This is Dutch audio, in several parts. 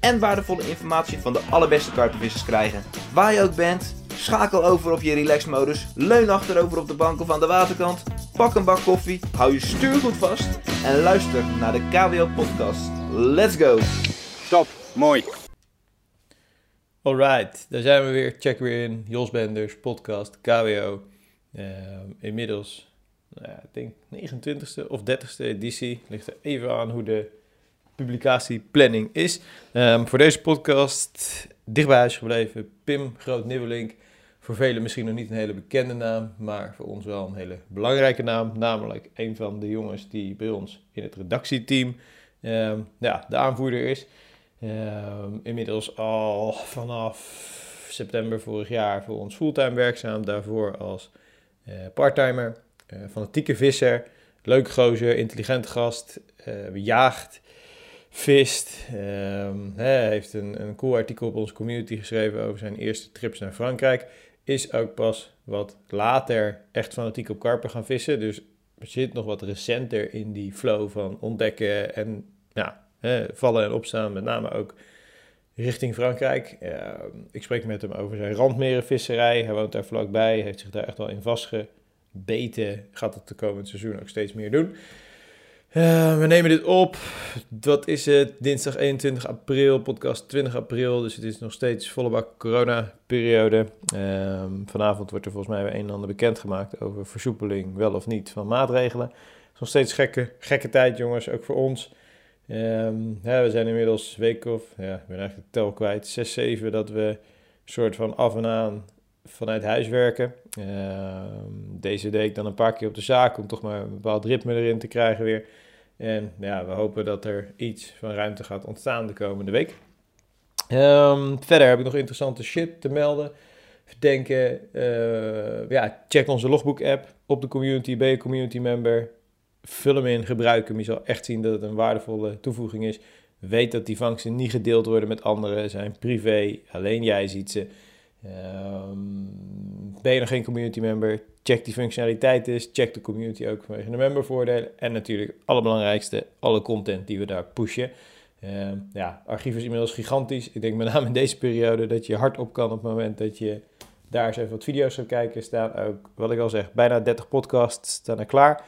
en waardevolle informatie van de allerbeste karpenvissers krijgen. Waar je ook bent, schakel over op je relaxmodus, leun achterover op de bank of aan de waterkant, pak een bak koffie, hou je stuur goed vast en luister naar de KWO podcast. Let's go! Top, mooi. Alright, daar zijn we weer. Check weer in. Jos Benders, podcast, KWO. Ehm, inmiddels, nou ja, ik denk 29e of 30e editie. Ligt er even aan hoe de publicatieplanning is. Ehm, voor deze podcast dicht bij huis gebleven. Pim Groot-Nibbelink. Voor velen misschien nog niet een hele bekende naam, maar voor ons wel een hele belangrijke naam. Namelijk een van de jongens die bij ons in het redactieteam ehm, ja, de aanvoerder is. Ehm, inmiddels al vanaf september vorig jaar voor ons fulltime werkzaam. Daarvoor als uh, parttimer, uh, fanatieke visser, leuk gozer, intelligent gast, uh, jaagt, vist. Hij heeft een, een cool artikel op onze community geschreven over zijn eerste trips naar Frankrijk. Is ook pas wat later echt fanatiek op karpen gaan vissen. Dus zit nog wat recenter in die flow van ontdekken en ja, vallen en opstaan, met name ook richting Frankrijk. Uh, ik spreek met hem over zijn randmerenvisserij. Hij woont daar vlakbij, heeft zich daar echt wel in vastgebeten. Gaat het de komend seizoen ook steeds meer doen. Uh, we nemen dit op. Wat is het? Dinsdag 21 april, podcast 20 april. Dus het is nog steeds volle bak corona-periode. Uh, vanavond wordt er volgens mij weer een en ander bekendgemaakt over versoepeling, wel of niet, van maatregelen. Het is nog steeds gekke, gekke tijd, jongens, ook voor ons. Um, ja, we zijn inmiddels week of, ja, ik ben eigenlijk de tel kwijt, 6, 7, dat we soort van af en aan vanuit huis werken. Uh, deze deed ik dan een paar keer op de zaak om toch maar een bepaald ritme erin te krijgen weer. En ja, we hopen dat er iets van ruimte gaat ontstaan de komende week. Um, verder heb ik nog interessante shit te melden. Denken, uh, ja, check onze logbook app op de community, ben je community member vul hem in, gebruik hem. Je zal echt zien dat het een waardevolle toevoeging is. Weet dat die vangsten niet gedeeld worden met anderen, zijn privé, alleen jij ziet ze. Um, ben je nog geen community member? Check die functionaliteit is. Check de community ook vanwege de membervoordelen. En natuurlijk, allerbelangrijkste, alle content die we daar pushen. Um, ja, archief is inmiddels gigantisch. Ik denk met name in deze periode dat je hard op kan op het moment dat je daar eens even wat video's gaat kijken. Staan ook, wat ik al zeg, bijna 30 podcasts staan er klaar.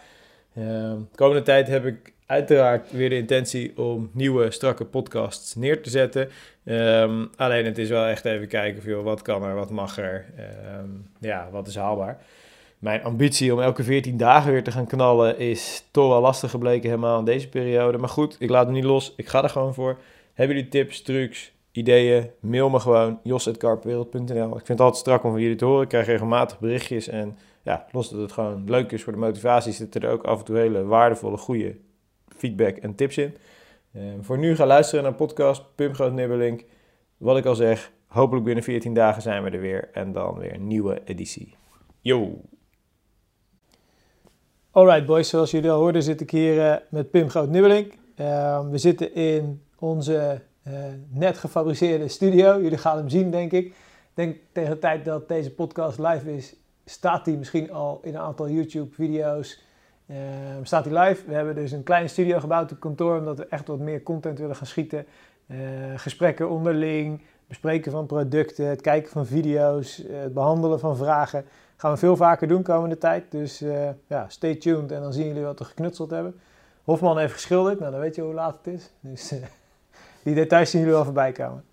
De komende tijd heb ik uiteraard weer de intentie om nieuwe, strakke podcasts neer te zetten. Um, alleen het is wel echt even kijken van, joh, wat kan er, wat mag er, um, ja, wat is haalbaar. Mijn ambitie om elke 14 dagen weer te gaan knallen is toch wel lastig gebleken helemaal in deze periode. Maar goed, ik laat hem niet los, ik ga er gewoon voor. Hebben jullie tips, trucs, ideeën, mail me gewoon jos.karpwereld.nl. Ik vind het altijd strak om van jullie te horen. Ik krijg regelmatig berichtjes en ja, los dat het gewoon leuk is voor de motivatie, zitten er ook af en toe hele waardevolle, goede feedback en tips in. Uh, voor nu ga luisteren naar een podcast, Pim Groot Nibbelink. Wat ik al zeg, hopelijk binnen 14 dagen zijn we er weer en dan weer een nieuwe editie. Yo! Alright boys, zoals jullie al hoorden zit ik hier uh, met Pim Groot Nibbelink. Uh, we zitten in onze uh, net gefabriceerde studio. Jullie gaan hem zien denk ik. Ik denk tegen de tijd dat deze podcast live is, staat hij misschien al in een aantal YouTube-video's. Uh, staat hij live. We hebben dus een kleine studio gebouwd op kantoor, omdat we echt wat meer content willen gaan schieten. Uh, gesprekken onderling, bespreken van producten, het kijken van video's, uh, het behandelen van vragen. Gaan we veel vaker doen komende tijd. Dus ja, stay tuned en dan zien jullie wat we geknutseld hebben. Hofman heeft geschilderd, nou dan weet je hoe laat het is. Dus die details zien jullie wel voorbij komen.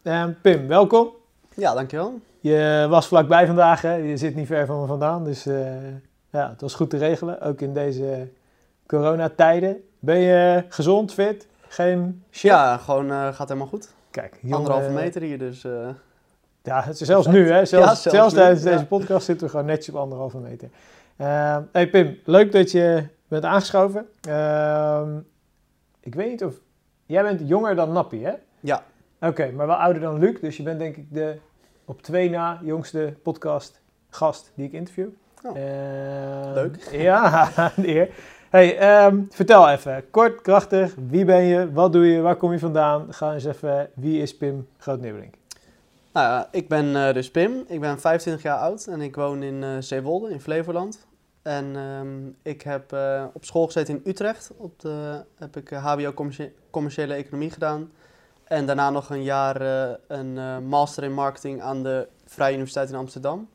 Pim, welkom. Ja, dankjewel. Je was vlakbij vandaag, hè? je zit niet ver van me vandaan, dus ja, het was goed te regelen, ook in deze coronatijden. Ben je gezond, fit, geen shit? Ja, gewoon uh, gaat helemaal goed. Kijk, jongen, Anderhalve meter hier, dus... Uh, ja, zelfs nu, hè? Zelfs, ja, zelfs, zelfs nu, tijdens ja. deze podcast zitten we gewoon netjes op anderhalve meter. hey Pim, leuk dat je bent aangeschoven. ik weet niet of... Jij bent jonger dan Nappie, hè? Ja. Oké, maar wel ouder dan Luc. Dus je bent denk ik de op twee na jongste podcast gast die ik interview. Oh, Ehm, leuk. Ja, eer. Hey, ehm, vertel even, kort, krachtig, wie ben je, wat doe je, waar kom je vandaan? Ga eens even, wie is Pim Groot-Nieuwelink? Nou ja, ik ben eh, dus Pim. Ik ben 25 jaar oud en ik woon in eh Zeewolde in Flevoland. En ehm, ik heb eh, op school gezeten in Utrecht. Op de, heb ik HBO commerciële economie gedaan. En daarna nog een jaar een master in marketing aan de Vrije Universiteit in Amsterdam.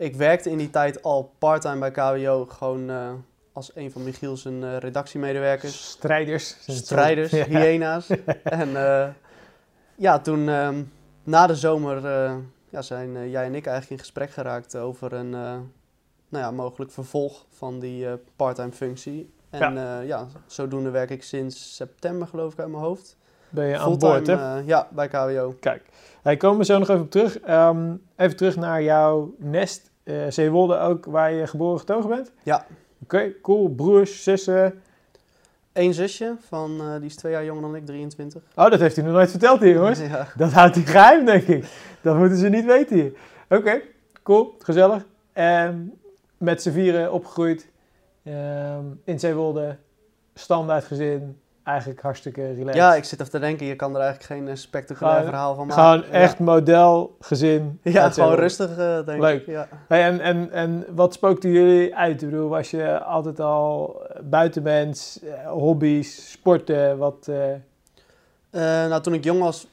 Ik werkte in die tijd al parttime bij KWO, gewoon eh, als een van Michiel's eh, redactiemedewerkers. Strijders. strijders, Ja. hyena's. en eh, ja, toen ehm, na de zomer ja, zijn jij en ik eigenlijk in gesprek geraakt over een nou ja, mogelijk vervolg van die parttime functie. En ja. ja, zodoende werk ik sinds september geloof ik uit mijn hoofd. Ben je aan boord, hè? ja, bij KWO. Kijk, wij komen zo nog even op terug. Ehm, even terug naar jouw nest, eh Zeewolde ook, waar je geboren getogen bent. Ja. Oké, cool. Broers, zussen. Eén zusje, van, eh, die is twee jaar jonger dan ik, 23. Oh, dat heeft hij nog nooit verteld hier, jongens. Ja. Dat houdt hij geheim, denk ik. Dat moeten ze niet weten hier. Oké, cool, gezellig. En met z'n vieren opgegroeid ehm, in Zeewolde, standaard gezin, eigenlijk hartstikke relaxed. ja, ik zit even te denken, je kan er eigenlijk geen eh, spectaculair Gewoon- verhaal van maken. Gewoon Ja. echt modelgezin. Ja, gewoon rustig, eh, denk Leuk. ik. Ja. Hey, en, en, en wat spookte jullie uit? Ik bedoel, was je altijd al buitenmens, eh, hobby's, sporten, wat... nou, toen ik jong was,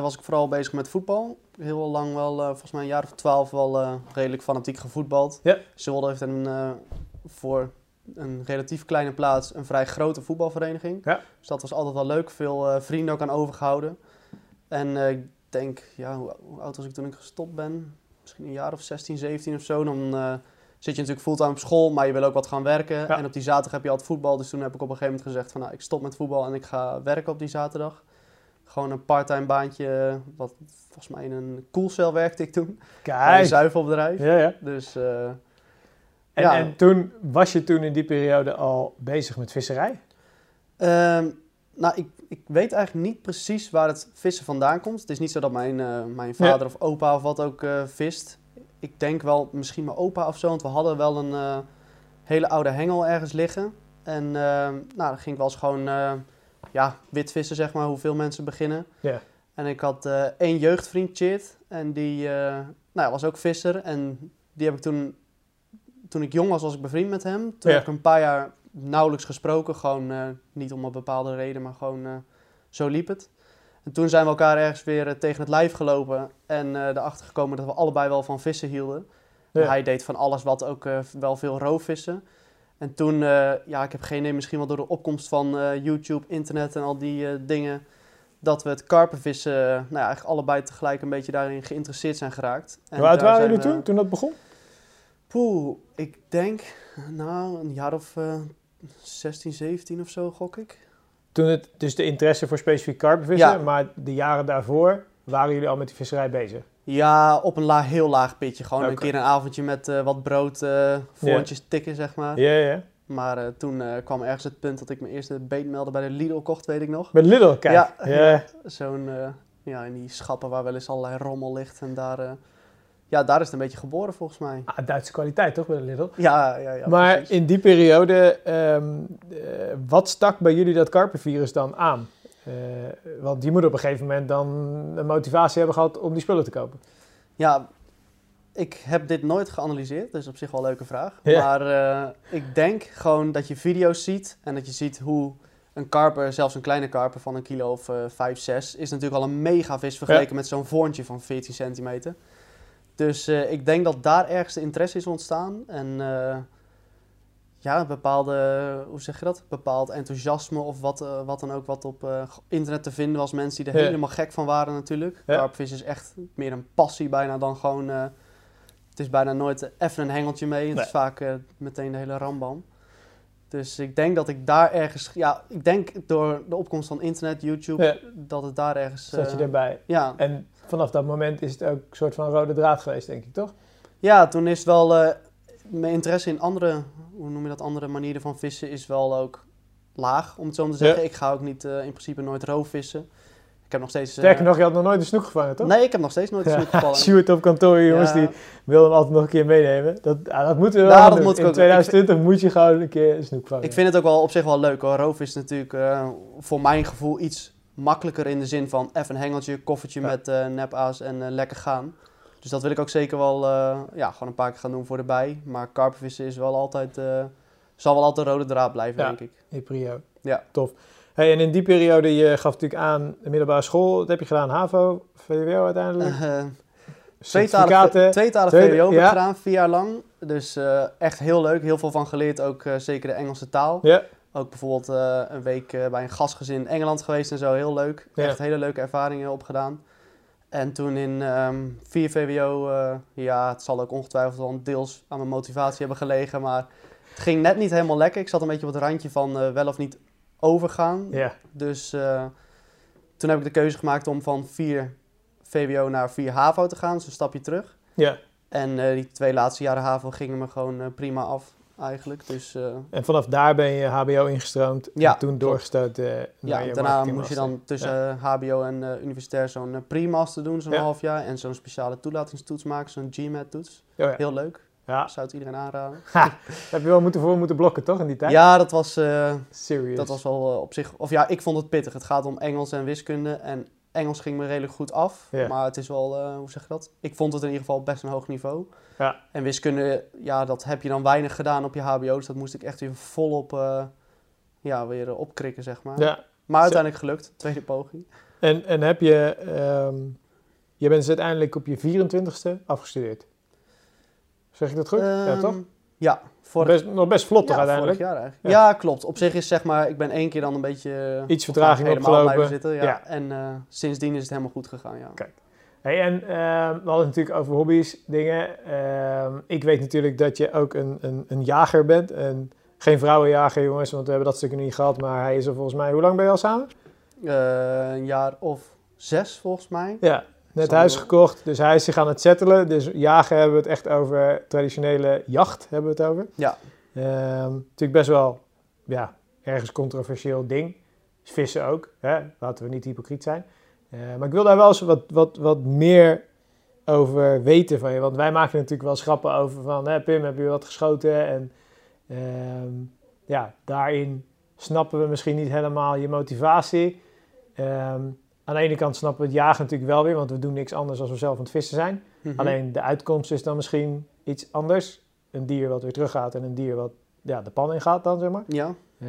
was ik vooral bezig met voetbal. Heel lang wel, volgens mij een jaar of twaalf, wel redelijk fanatiek gevoetbald. Ja. Zwolle heeft een, voor een relatief kleine plaats een vrij grote voetbalvereniging. Ja. Dus dat was altijd wel leuk. Veel eh, vrienden ook aan overgehouden. En eh, ik denk, ja, hoe, hoe oud was ik toen ik gestopt ben? Misschien een jaar of 16, 17 of zo. Dan eh, zit je natuurlijk fulltime op school, maar je wil ook wat gaan werken. Ja. En op die zaterdag heb je altijd voetbal. Dus toen heb ik op een gegeven moment gezegd van, nou, ik stop met voetbal en ik ga werken op die zaterdag. Gewoon een parttime baantje, wat volgens mij in een koelcel werkte ik toen. Bij een Kijk! zuivelbedrijf. Ja, ja. Dus En, Ja. en toen, was je toen in die periode al bezig met visserij? Ehm, nou, ik, ik weet eigenlijk niet precies waar het vissen vandaan komt. Het is niet zo dat mijn, eh, mijn vader of opa of wat ook eh, vist. Ik denk wel misschien mijn opa of zo, want we hadden wel een eh, hele oude hengel ergens liggen. En ehm, nou, dan ging ik wel eens gewoon ja, witvissen, zeg maar, hoe veel mensen beginnen. Ja. En ik had één jeugdvriend, Chit, en die nou, was ook visser. En die heb ik toen, toen ik jong was, was ik bevriend met hem. Toen Ja. heb ik een paar jaar nauwelijks gesproken. Gewoon eh, niet om een bepaalde reden, maar gewoon eh, zo liep het. En toen zijn we elkaar ergens weer eh, tegen het lijf gelopen. En erachter gekomen dat we allebei wel van vissen hielden. Ja. Hij deed van alles wat ook wel veel roofvissen. En toen, ja, ik heb geen idee, misschien wel door de opkomst van YouTube, internet en al die dingen, dat we het karpenvissen, nou ja, eigenlijk allebei tegelijk een beetje daarin geïnteresseerd zijn geraakt. En Hoe oud waren jullie toen, toen dat begon? Poeh, ik denk, nou, een jaar of eh 16, 17 of zo, gok ik. Toen het, dus de interesse voor specifiek karpenvissen, Ja. maar de jaren daarvoor waren jullie al met die visserij bezig? Ja, op een la heel laag pitje. Gewoon een keer een avondje met eh, wat brood, eh voortjes tikken, zeg maar. Ja, ja. Maar eh, toen eh, kwam ergens het punt dat ik mijn eerste beetmelder bij de Lidl kocht, weet ik nog. Met Lidl, kijk. Ja, Ja. Zo'n, eh, ja, in die schappen waar wel eens allerlei rommel ligt. En daar, eh, ja, daar is het een beetje geboren volgens mij. Ah, Duitse kwaliteit toch, bij de Lidl? Ja, ja, ja. maar precies. in die periode, ehm, eh, wat stak bij jullie dat karpenvirus dan aan? Eh, want die moet op een gegeven moment dan een motivatie hebben gehad om die spullen te kopen. Ja, ik heb dit nooit geanalyseerd, dus op zich wel een leuke vraag. Ja. Maar eh, ik denk gewoon dat je video's ziet en dat je ziet hoe een karper, zelfs een kleine karper van een kilo of 5, 6, is natuurlijk al een mega vis vergeleken met zo'n voorntje van 14 centimeter. Dus eh, ik denk dat daar ergens de interesse is ontstaan. En eh, ja, bepaalde, hoe zeg je dat? Bepaald enthousiasme of wat, eh, wat dan ook wat op internet te vinden was. Mensen die er Ja. helemaal gek van waren natuurlijk. Ja. Is echt meer een passie bijna dan gewoon... het is bijna nooit even een hengeltje mee. Het Nee. is vaak meteen de hele rambam. Dus ik denk dat ik daar ergens... Ja, ik denk door de opkomst van internet, YouTube, Ja. dat het daar ergens... Zat je erbij. ja, En vanaf dat moment is het ook een soort van rode draad geweest, denk ik, toch? Ja, toen is wel eh, mijn interesse in andere, hoe noem je dat, andere manieren van vissen is wel ook laag, om het zo maar te zeggen. Ik ga ook niet, eh, in principe nooit roofvissen. Ik heb nog steeds... eh, Sterker nog, je had nog nooit een snoek gevangen, toch? Nee, ik heb nog steeds nooit een snoek gevallen. Sjoerd op kantoor, jongens, Ja. die wil hem altijd nog een keer meenemen. Dat, ja, dat moeten we wel Nou, moet ik In ook. 2020 moet je gewoon een keer een snoek vangen. Ik vind het ook wel op zich wel leuk hoor. Roof is natuurlijk voor mijn gevoel iets makkelijker in de zin van even een hengeltje, koffertje Ja. met eh nepaas en eh, lekker gaan. Dus dat wil ik ook zeker wel eh, ja, gewoon een paar keer gaan doen voor de bij. Maar karpenvissen is wel altijd, zal wel altijd rode draad blijven, Ja. denk ik. In prio. Ja. Tof. Hey, en in die periode, je gaf natuurlijk aan de middelbare school. Wat heb je gedaan? HAVO, VWO uiteindelijk? Tweetalig tweetalig VWO heb ik gedaan, vier jaar lang. Dus echt heel leuk, heel veel van geleerd. Ook zeker de Engelse taal. Ja, Ook bijvoorbeeld eh, een week eh, bij een gastgezin in Engeland geweest en zo. Heel leuk. Ja. Echt hele leuke ervaringen opgedaan. En toen in ehm 4 VWO, ja, het zal ook ongetwijfeld wel deels aan mijn motivatie hebben gelegen. Maar het ging net niet helemaal lekker. Ik zat een beetje op het randje van eh, wel of niet overgaan. ja. Dus toen heb ik de keuze gemaakt om van 4 VWO naar 4 HAVO te gaan. Dus een stapje terug. ja. En die twee laatste jaren HAVO gingen me gewoon prima af eigenlijk. Dus eh, En vanaf daar ben je HBO ingestroomd. Ja, en toen doorgestoten eh, Ja, naar je daarna moest je dan tussen eh, HBO en eh, universitair zo'n eh, pre-master doen, zo'n Ja. half jaar. En zo'n speciale toelatingstoets maken, zo'n GMAT-toets. Oh ja. Heel leuk, ja. zou het iedereen aanraden. Heb je wel moeten voor moeten blokken, toch, in die tijd? Ja, dat was, eh, Serious. dat was wel eh, op zich... Of ja, ik vond het pittig. Het gaat om Engels en wiskunde. En Engels ging me redelijk goed af. Maar het is wel, eh, hoe zeg je dat? Ik vond het in ieder geval best een hoog niveau. Ja. En wiskunde, ja, dat heb je dan weinig gedaan op je HBO. Dus dat moest ik echt weer volop, eh ja, weer opkrikken, zeg maar. Ja. Maar uiteindelijk gelukt, tweede poging. En, en heb je... ehm, je bent dus uiteindelijk op je 24ste afgestudeerd. Zeg ik dat goed? ja, Ehm, toch? Ja, vorig, Best, nog best vlot, toch, ja, uiteindelijk? vorig jaar eigenlijk. Ja. Ja. klopt. Op zich is zeg maar, ik ben één keer dan een beetje... eh, Iets vertraging helemaal opgelopen. blijven zitten. Ja. Ja. En eh, sindsdien is het helemaal goed gegaan, ja. Hey, en ehm, we hadden het natuurlijk over hobby's, dingen. Ehm, ik weet natuurlijk dat je ook een, een, een jager bent. En geen vrouwenjager, jongens, want we hebben dat stuk nog niet gehad. Maar hij is er volgens mij... Hoe lang ben je al samen? Eh, een jaar of zes volgens mij. Ja, net huis gekocht. Dus hij is zich aan het settelen. Dus jagen hebben we het echt over. Traditionele jacht hebben we het over. Ja. Ehm, natuurlijk best wel, ja, ergens controversieel ding. Is vissen ook, hè? laten we niet hypocriet zijn. Eh, maar ik wil daar wel eens wat, wat, wat meer over weten van je. Want wij maken natuurlijk wel schrappen over van... Hè, Pim, heb je wat geschoten? En ehm, ja, daarin snappen we misschien niet helemaal je motivatie. Ehm, aan de ene kant snappen we het jagen natuurlijk wel weer... want we doen niks anders als we zelf aan het vissen zijn. Mhm. Alleen de uitkomst is dan misschien iets anders. Een dier wat weer teruggaat en een dier wat ja, de pan in gaat dan, zeg maar. Ja. Eh,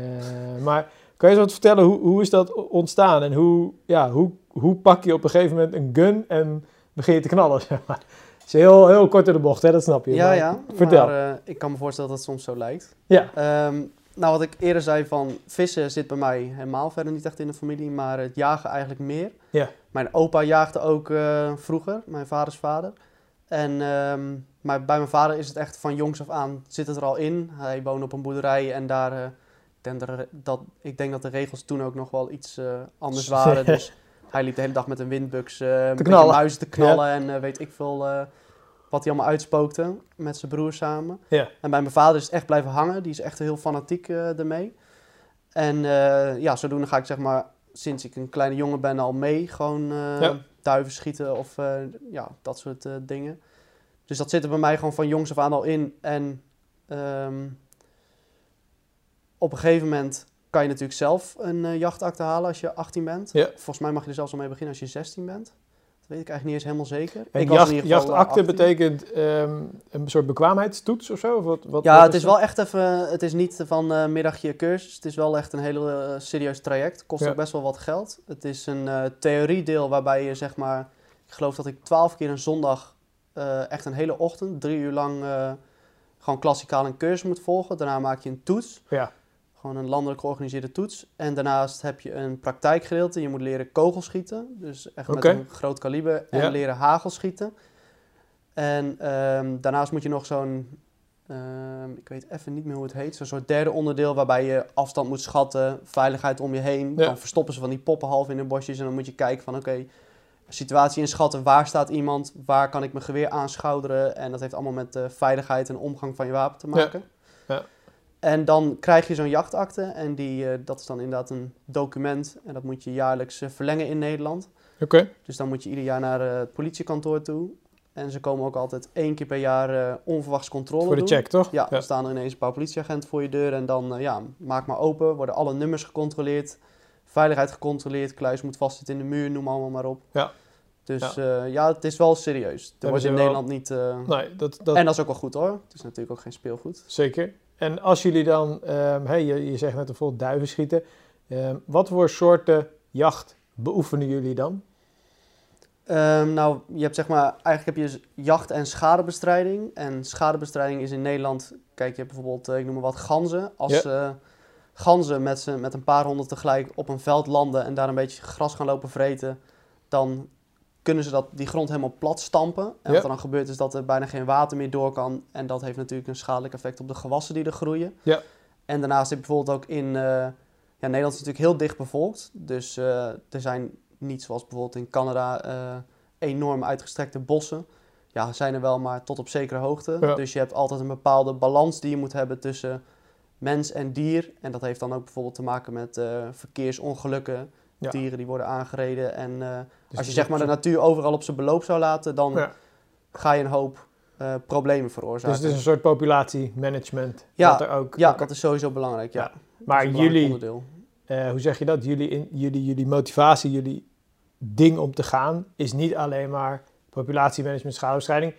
maar kan je eens wat vertellen, hoe, hoe is dat ontstaan? En hoe, ja, hoe, hoe pak je op een gegeven moment een gun en begin je te knallen, zeg maar? Het is heel, heel kort door de bocht, hè? dat snap je. Ja, Maar ja. Vertel. Maar, eh, ik kan me voorstellen dat het soms zo lijkt. Ja. Ehm, nou, wat ik eerder zei van vissen zit bij mij helemaal verder niet echt in de familie, maar het jagen eigenlijk meer. Ja. Mijn opa jaagde ook eh, vroeger, mijn vaders vader. En ehm, maar bij mijn vader is het echt van jongs af aan zit het er al in. Hij woonde op een boerderij en daar, eh, ik, denk dat, ik denk dat de regels toen ook nog wel iets eh, anders waren. dus hij liep de hele dag met een windbuks een beetje knallen. muizen te knallen en weet ik veel wat hij allemaal uitspookte met zijn broer samen. Ja. En bij mijn vader is het echt blijven hangen. Die is echt heel fanatiek eh ermee. En eh, ja, zodoende ga ik zeg maar sinds ik een kleine jongen ben al mee. Gewoon Ja. duiven schieten of ja, dat soort dingen. Dus dat zit er bij mij gewoon van jongs af aan al in. En ehm, op een gegeven moment kan je natuurlijk zelf een jachtakte halen als je 18 bent. Ja. Volgens mij mag je er zelfs al mee beginnen als je 16 bent. Weet ik eigenlijk niet eens helemaal zeker. En ik jacht, eh, jachtakte 18. betekent ehm, een soort bekwaamheidstoets of zo? Of wat, wat, Ja, wat het is dat? wel echt even. Het is niet van eh middagje cursus. Het is wel echt een heel eh, serieus traject. Kost Ja. ook best wel wat geld. Het is een eh, theoriedeel waarbij je zeg maar. Ik geloof dat ik twaalf keer een zondag. eh, echt een hele ochtend, drie uur lang. eh, gewoon klassikaal een cursus moet volgen. Daarna maak je een toets. Ja. Gewoon een landelijk georganiseerde toets. En daarnaast heb je een praktijkgedeelte. Je moet leren kogelschieten. Dus echt met een groot kaliber. En Ja. leren hagelschieten. En ehm, daarnaast moet je nog zo'n... ehm, ik weet even niet meer hoe het heet. Zo'n soort derde onderdeel waarbij je afstand moet schatten. Veiligheid om je heen. Ja. Dan verstoppen ze van die poppen half in de bosjes. En dan moet je kijken van oké... situatie inschatten. Waar staat iemand? Waar kan ik mijn geweer aanschouderen? En dat heeft allemaal met eh, veiligheid en omgang van je wapen te maken. Ja. En dan krijg je zo'n jachtakte en die, eh, dat is dan inderdaad een document en dat moet je jaarlijks eh, verlengen in Nederland. Oké. Dus dan moet je ieder jaar naar eh, het politiekantoor toe. En ze komen ook altijd één keer per jaar onverwachts controle Voor de doen. check, toch? Ja, dan staan er ineens een paar politieagenten voor je deur en dan, ja, maak maar open, worden alle nummers gecontroleerd, veiligheid gecontroleerd, kluis moet vastzitten in de muur, noem allemaal maar op. Ja. Dus ja, ja het is wel serieus. Er wordt in wel- Nederland niet... Nee, dat, dat En dat is ook wel goed hoor. Het is natuurlijk ook geen speelgoed. zeker. En als jullie dan, ehm, hey, je, je zegt net bijvoorbeeld duiven schieten. Ehm, wat voor soorten jacht beoefenen jullie dan? Ehm, nou, je hebt zeg maar, eigenlijk heb je jacht- en schadebestrijding. En schadebestrijding is in Nederland, kijk, je hebt bijvoorbeeld, eh, ik noem maar wat, ganzen. Als ganzen met, met een paar honderd tegelijk op een veld landen en daar een beetje gras gaan lopen vreten, dan kunnen ze dat, die grond helemaal plat stampen. En wat er dan gebeurt is dat er bijna geen water meer door kan. En dat heeft natuurlijk een schadelijk effect op de gewassen die er groeien. Ja. En daarnaast heb je bijvoorbeeld ook in... eh, ja, Nederland is natuurlijk heel dicht bevolkt. Dus eh, er zijn niet zoals bijvoorbeeld in Canada eh, enorm uitgestrekte bossen. Ja, zijn er wel, maar tot op zekere hoogte. Ja. Dus je hebt altijd een bepaalde balans die je moet hebben tussen mens en dier. En dat heeft dan ook bijvoorbeeld te maken met verkeersongelukken. Ja. Dieren die worden aangereden. En eh, Dus als je zeg maar de natuur overal op zijn beloop zou laten, dan Ja. ga je een hoop eh, problemen veroorzaken. Dus het is een soort populatiemanagement. Ja, wat er ook, ja, ook- dat is sowieso belangrijk. Ja. Dat maar jullie, eh, hoe zeg je dat? Jullie, in, jullie, jullie motivatie, jullie ding om te gaan, is niet alleen maar populatiemanagement, schadebestrijding.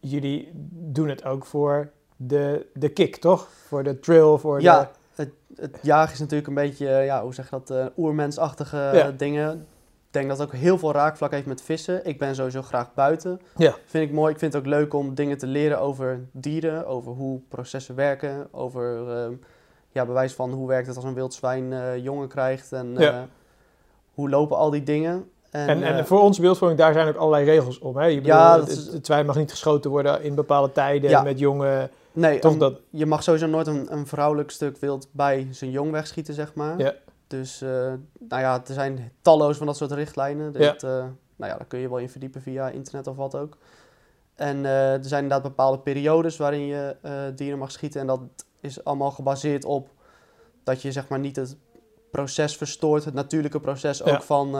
Jullie doen het ook voor de, de kick, toch? Voor de trail, voor Ja, de... het, het jagen is natuurlijk een beetje, eh, ja, hoe zeg je dat, eh, oermensachtige Ja. dingen. Ik denk dat het ook heel veel raakvlak heeft met vissen. Ik ben sowieso graag buiten. Ja. Vind ik mooi. Ik vind het ook leuk om dingen te leren over dieren, over hoe processen werken, over ehm, ja, bewijs van hoe werkt het als een wild zwijn eh, jongen krijgt en Ja. hoe lopen al die dingen. En, En, en voor onze beeldvorming, daar zijn ook allerlei regels om. Hè? Je Ja, bedoelt, dat het, is- het zwijn mag niet geschoten worden in bepaalde tijden Ja. met jonge... nee, Toch om- dat... je mag sowieso nooit een, een vrouwelijk stuk wild bij zijn jong wegschieten, zeg maar. Ja. Dus, eh, nou ja, er zijn talloze van dat soort richtlijnen. Ja. Dat, eh, nou ja, daar kun je wel in verdiepen via internet of wat ook. En eh, er zijn inderdaad bepaalde periodes waarin je dieren mag schieten. En dat is allemaal gebaseerd op dat je zeg maar niet het proces verstoort, het natuurlijke proces ook Ja. van...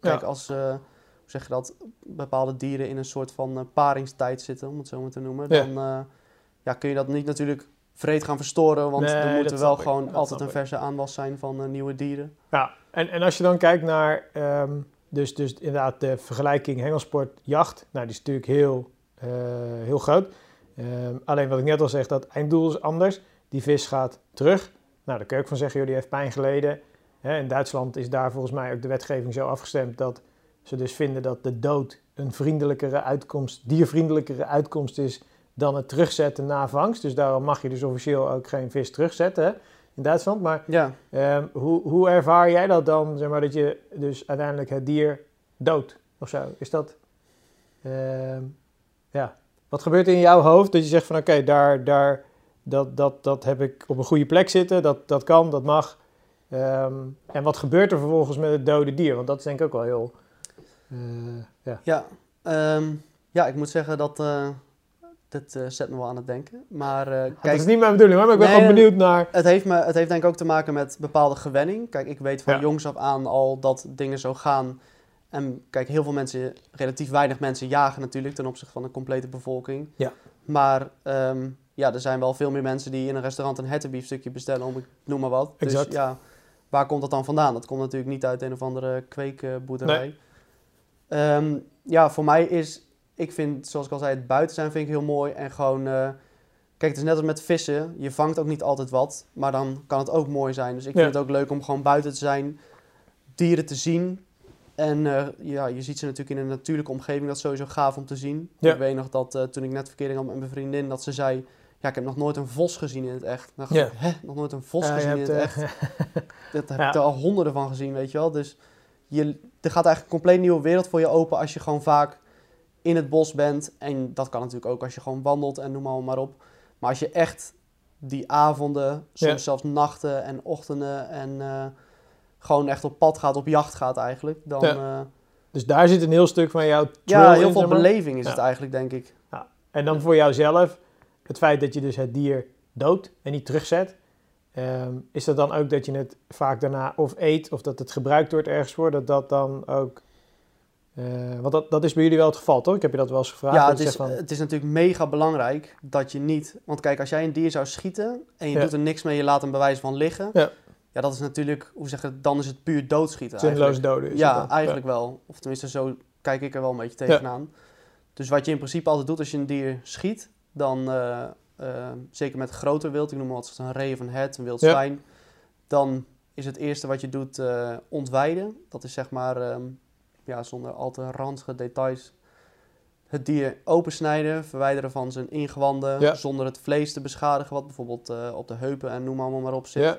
kijk, Ja. als, hoe zeg je dat, bepaalde dieren in een soort van paringstijd zitten, om het zo maar te noemen. Ja. Dan ja, kun je dat niet natuurlijk vreed gaan verstoren, want Nee, er moet er wel gewoon altijd een verse aanwas zijn van eh, nieuwe dieren. Ja, en, en als je dan kijkt naar, ehm, dus, dus inderdaad de vergelijking hengelsport, jacht, nou die is natuurlijk heel, eh, heel groot. Ehm, alleen wat ik net al zeg, dat einddoel is anders. Die vis gaat terug. Nou, daar kun je ook van zeggen, joh, die heeft pijn geleden. In Duitsland is daar volgens mij ook de wetgeving zo afgestemd dat ze dus vinden dat de dood een vriendelijkere uitkomst, diervriendelijkere uitkomst is dan het terugzetten na vangst. Dus daarom mag je dus officieel ook geen vis terugzetten in Duitsland. Maar Ja, Ehm, hoe, hoe ervaar jij dat dan, zeg maar, dat je dus uiteindelijk het dier doodt of zo? Is dat, ehm, ja, wat gebeurt er in jouw hoofd dat je zegt van oké, daar, daar, dat, dat, dat heb ik op een goede plek zitten, dat, dat kan, dat mag. Ehm, en wat gebeurt er vervolgens met het dode dier? Want dat is denk ik ook wel heel, eh, ja. ja. Ja, ik moet zeggen dat eh dit eh, zet me wel aan het denken. Maar eh, dat kijk, is niet mijn bedoeling hoor, maar ik ben Nee, gewoon eh, benieuwd naar... Het heeft, me, het heeft denk ik ook te maken met bepaalde gewenning. Kijk, ik weet van Ja. jongs af aan al dat dingen zo gaan. En kijk, heel veel mensen, relatief weinig mensen jagen natuurlijk ten opzichte van de complete bevolking. Ja. Maar ehm, ja, er zijn wel veel meer mensen die in een restaurant een hertenbiefstukje bestellen, om ik noem maar wat. Exact. Dus ja, waar komt dat dan vandaan? Dat komt natuurlijk niet uit een of andere kweekboerderij. Ehm, ja, voor mij is, ik vind, zoals ik al zei, het buiten zijn vind ik heel mooi. En gewoon, eh, kijk, het is net als met vissen. Je vangt ook niet altijd wat, maar dan kan het ook mooi zijn. Dus ik Ja. vind het ook leuk om gewoon buiten te zijn, dieren te zien. En eh, ja, je ziet ze natuurlijk in een natuurlijke omgeving. Dat is sowieso gaaf om te zien. Ja. Ik weet nog dat eh, toen ik net verkeering had met mijn vriendin, dat ze zei... Ja, ik heb nog nooit een vos gezien in het echt. Ja. hè, nog nooit een vos gezien in het echt. Dat heb ik er al honderden van gezien, weet je wel. Dus je, er gaat eigenlijk een compleet nieuwe wereld voor je open als je gewoon vaak in het bos bent. En dat kan natuurlijk ook als je gewoon wandelt en noem maar, maar op. Maar als je echt die avonden, soms Ja. zelfs nachten en ochtenden en eh, gewoon echt op pad gaat, op jacht gaat eigenlijk. Dan, Ja. ja, Dus daar zit een heel stuk van jouw ja heel in, veel beleving is Ja. het eigenlijk, denk ik. En dan voor jouzelf, het feit dat je dus het dier doodt en niet terugzet. Ehm, is dat dan ook dat je het vaak daarna of eet of dat het gebruikt wordt ergens voor, dat dat dan ook... eh, want dat, dat is bij jullie wel het geval, toch? Ik heb je dat wel eens gevraagd. Ja, het is, van, het is natuurlijk mega belangrijk dat je niet... Want kijk, als jij een dier zou schieten en je Ja. doet er niks mee, je laat hem bewijs van liggen. Ja. Ja, dat is natuurlijk, hoe zeg je het, dan is het puur doodschieten zinloos doden. is het Ja, eigenlijk wel. Of tenminste, zo kijk ik er wel een beetje tegenaan. Dus wat je in principe altijd doet als je een dier schiet, dan eh, eh, zeker met groter wild, ik noem maar wat, een ree of een hert, een wild zwijn, dan is het eerste wat je doet ontwijden. Dat is zeg maar, ehm, ja, zonder al te ranzige details, het dier opensnijden, verwijderen van zijn ingewanden, Ja. zonder het vlees te beschadigen, wat bijvoorbeeld eh, op de heupen en noem allemaal maar op zit. Ja,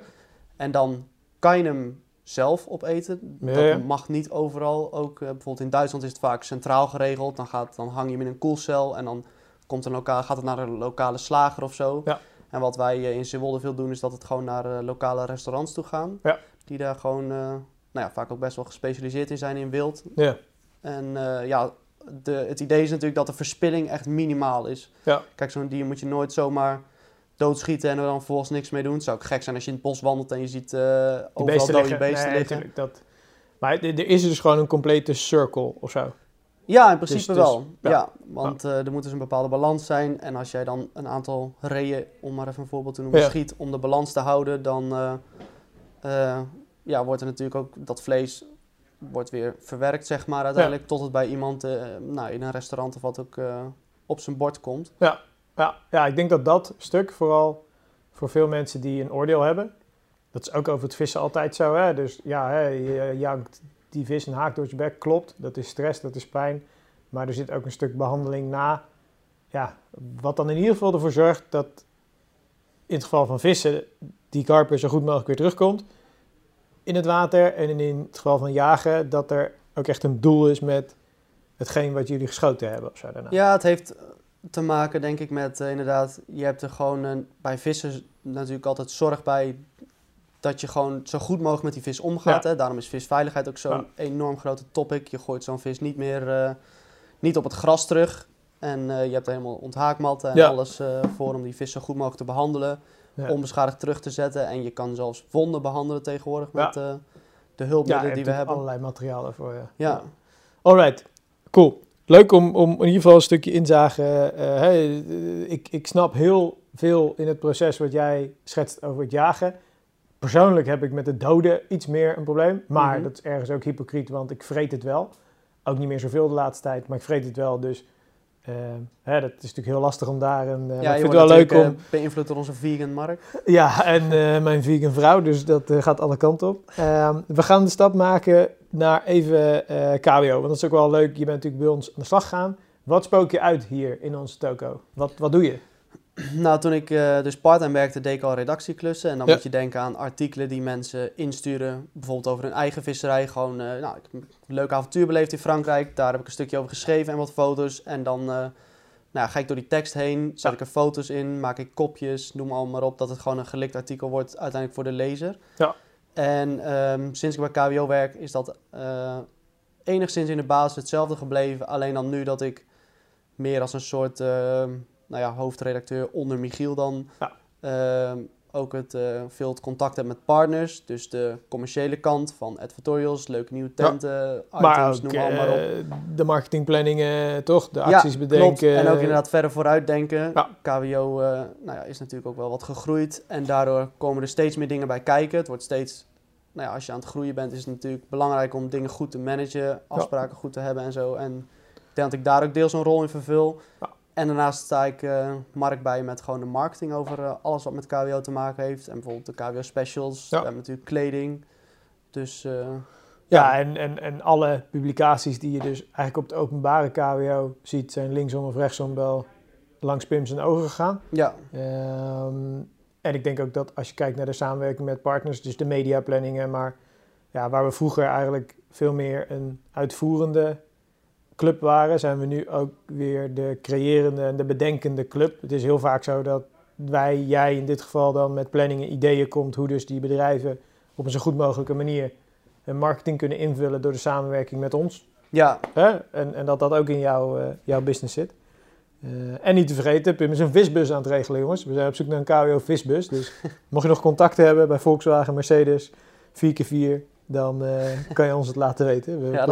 En dan kan je hem zelf opeten. Ja, Dat mag niet overal. Ook eh, bijvoorbeeld in Duitsland is het vaak centraal geregeld. Dan, gaat, dan hang je hem in een koelcel en dan komt een lokaal, gaat het naar een lokale slager of zo. Ja. En wat wij eh, in Zeewolde veel doen, is dat het gewoon naar lokale restaurants toe gaan. Ja. Die daar gewoon, nou ja, vaak ook best wel gespecialiseerd in zijn in wild. ja. En eh, ja, de, het idee is natuurlijk dat de verspilling echt minimaal is. Ja. Kijk, zo'n dier moet je nooit zomaar doodschieten en er dan vervolgens niks mee doen. Het zou ook gek zijn als je in het bos wandelt en je ziet Die overal beesten dode liggen. beesten nee, liggen. tuurlijk, dat... Maar er is dus gewoon een complete circle of zo. Ja, in principe Dus- dus- wel. ja. ja. want eh, er moet dus een bepaalde balans zijn. En als jij dan een aantal reeën, om maar even een voorbeeld te noemen, Ja. schiet om de balans te houden, dan ja, wordt er natuurlijk ook dat vlees wordt weer verwerkt, zeg maar, uiteindelijk, tot het bij iemand eh, nou, in een restaurant of wat ook eh, op zijn bord komt. Ja, ja, ik denk dat dat stuk vooral voor veel mensen die een oordeel hebben. Dat is ook over het vissen altijd zo. Hè? Dus ja, hè, je jankt die vis een haak door je bek. Klopt, dat is stress, dat is pijn. Maar er zit ook een stuk behandeling na. Ja, wat dan in ieder geval ervoor zorgt dat in het geval van vissen die karper zo goed mogelijk weer terugkomt in het water. En in het geval van jagen dat er ook echt een doel is met hetgeen wat jullie geschoten hebben. Of zo daarna. Ja, het heeft te maken, denk ik, met eh, inderdaad, je hebt er gewoon een, bij vissen natuurlijk altijd zorg bij dat je gewoon zo goed mogelijk met die vis omgaat. Ja. Hè? Daarom is visveiligheid ook zo'n Ja. enorm grote topic. Je gooit zo'n vis niet meer eh, niet op het gras terug. En eh, je hebt helemaal onthaakmatten en Ja. alles voor om die vis zo goed mogelijk te behandelen. Ja. Onbeschadigd terug te zetten. En je kan zelfs wonden behandelen tegenwoordig met eh, de je hulpmiddelen die we hebben. allerlei materiaal daarvoor. Ja. Ja. Alright, cool. Leuk om, om in ieder geval een stukje inzage. eh, ik, ik snap heel veel in het proces wat jij schetst over het jagen. Persoonlijk heb ik met het doden iets meer een probleem. Maar Mhm. dat is ergens ook hypocriet, want ik vreet het wel. Ook niet meer zoveel de laatste tijd, maar ik vreet het wel. Dus eh, hè, dat is natuurlijk heel lastig om daar een... Ja, ik vind het wel leuk om... eh, beïnvloed door onze vegan Mark. Ja, en mijn vegan vrouw, dus dat gaat alle kanten op. Ehm, we gaan de stap maken naar even KWO, want dat is ook wel leuk. Je bent natuurlijk bij ons aan de slag gegaan. Wat spook je uit hier in onze toko? Wat, wat doe je? Nou, toen ik eh, dus part-time werkte, deed ik al redactieklussen. En dan Ja. moet je denken aan artikelen die mensen insturen. Bijvoorbeeld over hun eigen visserij. Gewoon, eh, nou, ik heb een leuk avontuur beleefd in Frankrijk. Daar heb ik een stukje over geschreven en wat foto's. En dan eh, nou, ga ik door die tekst heen, zet Ja. ik er foto's in, maak ik kopjes, noem allemaal maar op. Dat het gewoon een gelikt artikel wordt uiteindelijk voor de lezer. Ja. En ehm, sinds ik bij KWO werk, is dat enigszins in de basis hetzelfde gebleven. Alleen dan nu dat ik meer als een soort ehm, nou ja, hoofdredacteur onder Michiel dan Ja. ehm, ook het, eh, veel het contact heb met partners. Dus de commerciële kant van advertorials, leuke nieuwe tenten, maar items, ook noem allemaal maar op. eh, de marketingplanningen, toch? De Ja, acties bedenken. Klopt. En ook inderdaad verder vooruit denken. Ja. KWO eh, nou ja, is natuurlijk ook wel wat gegroeid. En daardoor komen er steeds meer dingen bij kijken. Het wordt steeds, nou ja, als je aan het groeien bent, is het natuurlijk belangrijk om dingen goed te managen, afspraken goed te hebben en zo. En ik denk dat ik daar ook deels een rol in vervul. En daarnaast sta ik eh Mark bij met gewoon de marketing over eh, alles wat met KWO te maken heeft. En bijvoorbeeld de KWO specials. Ja. We hebben natuurlijk kleding. Dus eh, Ja, en, en, en alle publicaties die je dus eigenlijk op de openbare KWO ziet, zijn linksom of rechtsom wel langs Pim zijn ogen gegaan. ja, Ehm, en ik denk ook dat als je kijkt naar de samenwerking met partners, dus de mediaplanningen, maar ja, waar we vroeger eigenlijk veel meer een uitvoerende club waren, zijn we nu ook weer de creërende en de bedenkende club. Het is heel vaak zo dat wij, jij in dit geval dan met planningen, ideeën komt hoe dus die bedrijven op een zo goed mogelijke manier hun marketing kunnen invullen door de samenwerking met ons. ja, Hè? En, en dat dat ook in jouw, eh, jouw business zit. Eh, en niet te vergeten, Pim is een visbus aan het regelen, jongens. We zijn op zoek naar een KWO visbus. Dus mocht je nog contacten hebben bij Volkswagen, Mercedes, 4x4, dan eh, kan je ons het laten weten. We, Ja,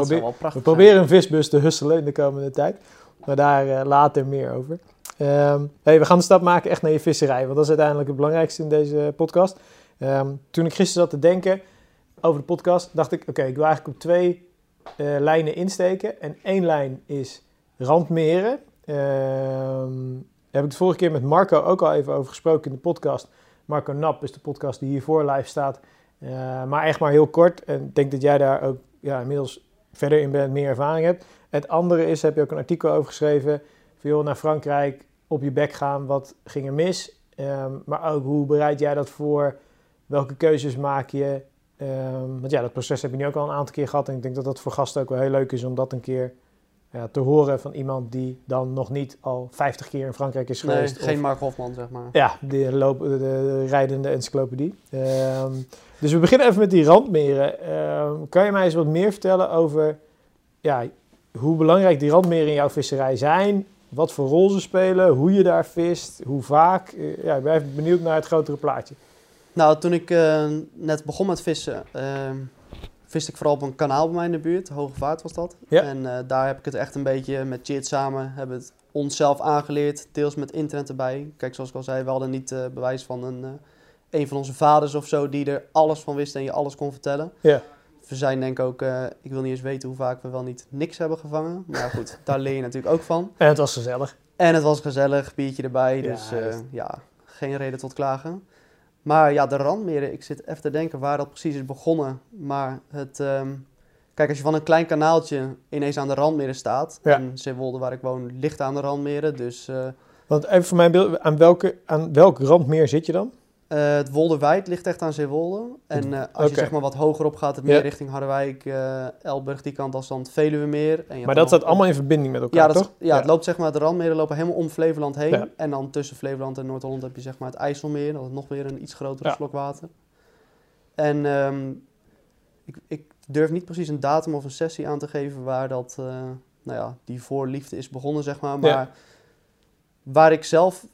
we proberen een visbus te hustelen in de komende tijd. Maar daar eh, later meer over. Ehm, hey, we gaan de stap maken echt naar je visserij. Want dat is uiteindelijk het belangrijkste in deze podcast. Ehm, toen ik gisteren zat te denken over de podcast, dacht ik... Oké, ik wil eigenlijk op twee eh, lijnen insteken. En één lijn is randmeren. Ehm, daar heb ik de vorige keer met Marco ook al even over gesproken in de podcast. Marco Nap is de podcast die hiervoor live staat. Eh, maar echt maar heel kort. En ik denk dat jij daar ook ja, inmiddels verder in bent, meer ervaring hebt. Het andere is, heb je ook een artikel over geschreven. Van joh, naar Frankrijk, op je bek gaan, wat ging er mis? Ehm, maar ook, hoe bereid jij dat voor? Welke keuzes maak je? Ehm, want ja, dat proces heb je nu ook al een aantal keer gehad. En ik denk dat dat voor gasten ook wel heel leuk is om dat een keer ja, te horen van iemand die dan nog niet al 50 keer in Frankrijk is Nee, geweest. geen of- Mark Hofman, zeg maar. ja, de, loop, de, de rijdende encyclopedie. Ehm, dus we beginnen even met die randmeren. Ehm, kan je mij eens wat meer vertellen over ja, hoe belangrijk die randmeren in jouw visserij zijn? Wat voor rol ze spelen? Hoe je daar vist? Hoe vaak? Eh, ja, ik ben even benieuwd naar het grotere plaatje. Nou, toen ik eh, net begon met vissen, ehm viste ik vooral op een kanaal bij mij in de buurt. Hoge Vaart was dat. Ja. En eh, daar heb ik het echt een beetje met Chit samen, hebben het onszelf aangeleerd. Deels met internet erbij. Kijk, zoals ik al zei, we hadden niet bewijs van een, een van onze vaders of zo die er alles van wist en je alles kon vertellen. Ja. We zijn denk ik ook, eh, ik wil niet eens weten hoe vaak we wel niet niks hebben gevangen. Maar ja, goed, daar leer je natuurlijk ook van. En het was gezellig. En het was gezellig, biertje erbij, Ja, dus eh, ja, geen reden tot klagen. Maar ja, de randmeren, ik zit even te denken waar dat precies is begonnen. Maar het, ehm, kijk, als je van een klein kanaaltje ineens aan de randmeren staat. Ja. En Zeewolde, waar ik woon, ligt aan de randmeren. Dus eh, Want even voor mijn beeld, aan, welke, aan welk randmeer zit je dan? Eh, het Wolderwijd ligt echt aan Zeewolde. En eh, als je zeg maar wat hoger op gaat, het Ja. meer richting Harderwijk, eh, Elburg, die kant als dan het Veluwemeer. En je Maar dat staat allemaal in verbinding met elkaar, Ja, dat, toch? ja, het loopt zeg maar, de randmeren lopen helemaal om Flevoland heen. Ja. En dan tussen Flevoland en Noord-Holland heb je zeg maar het IJsselmeer. Dat is nog weer een iets grotere slok water. En ehm, ik, ik durf niet precies een datum of een sessie aan te geven waar dat, nou ja, die voorliefde is begonnen, zeg maar. Maar waar ik zelf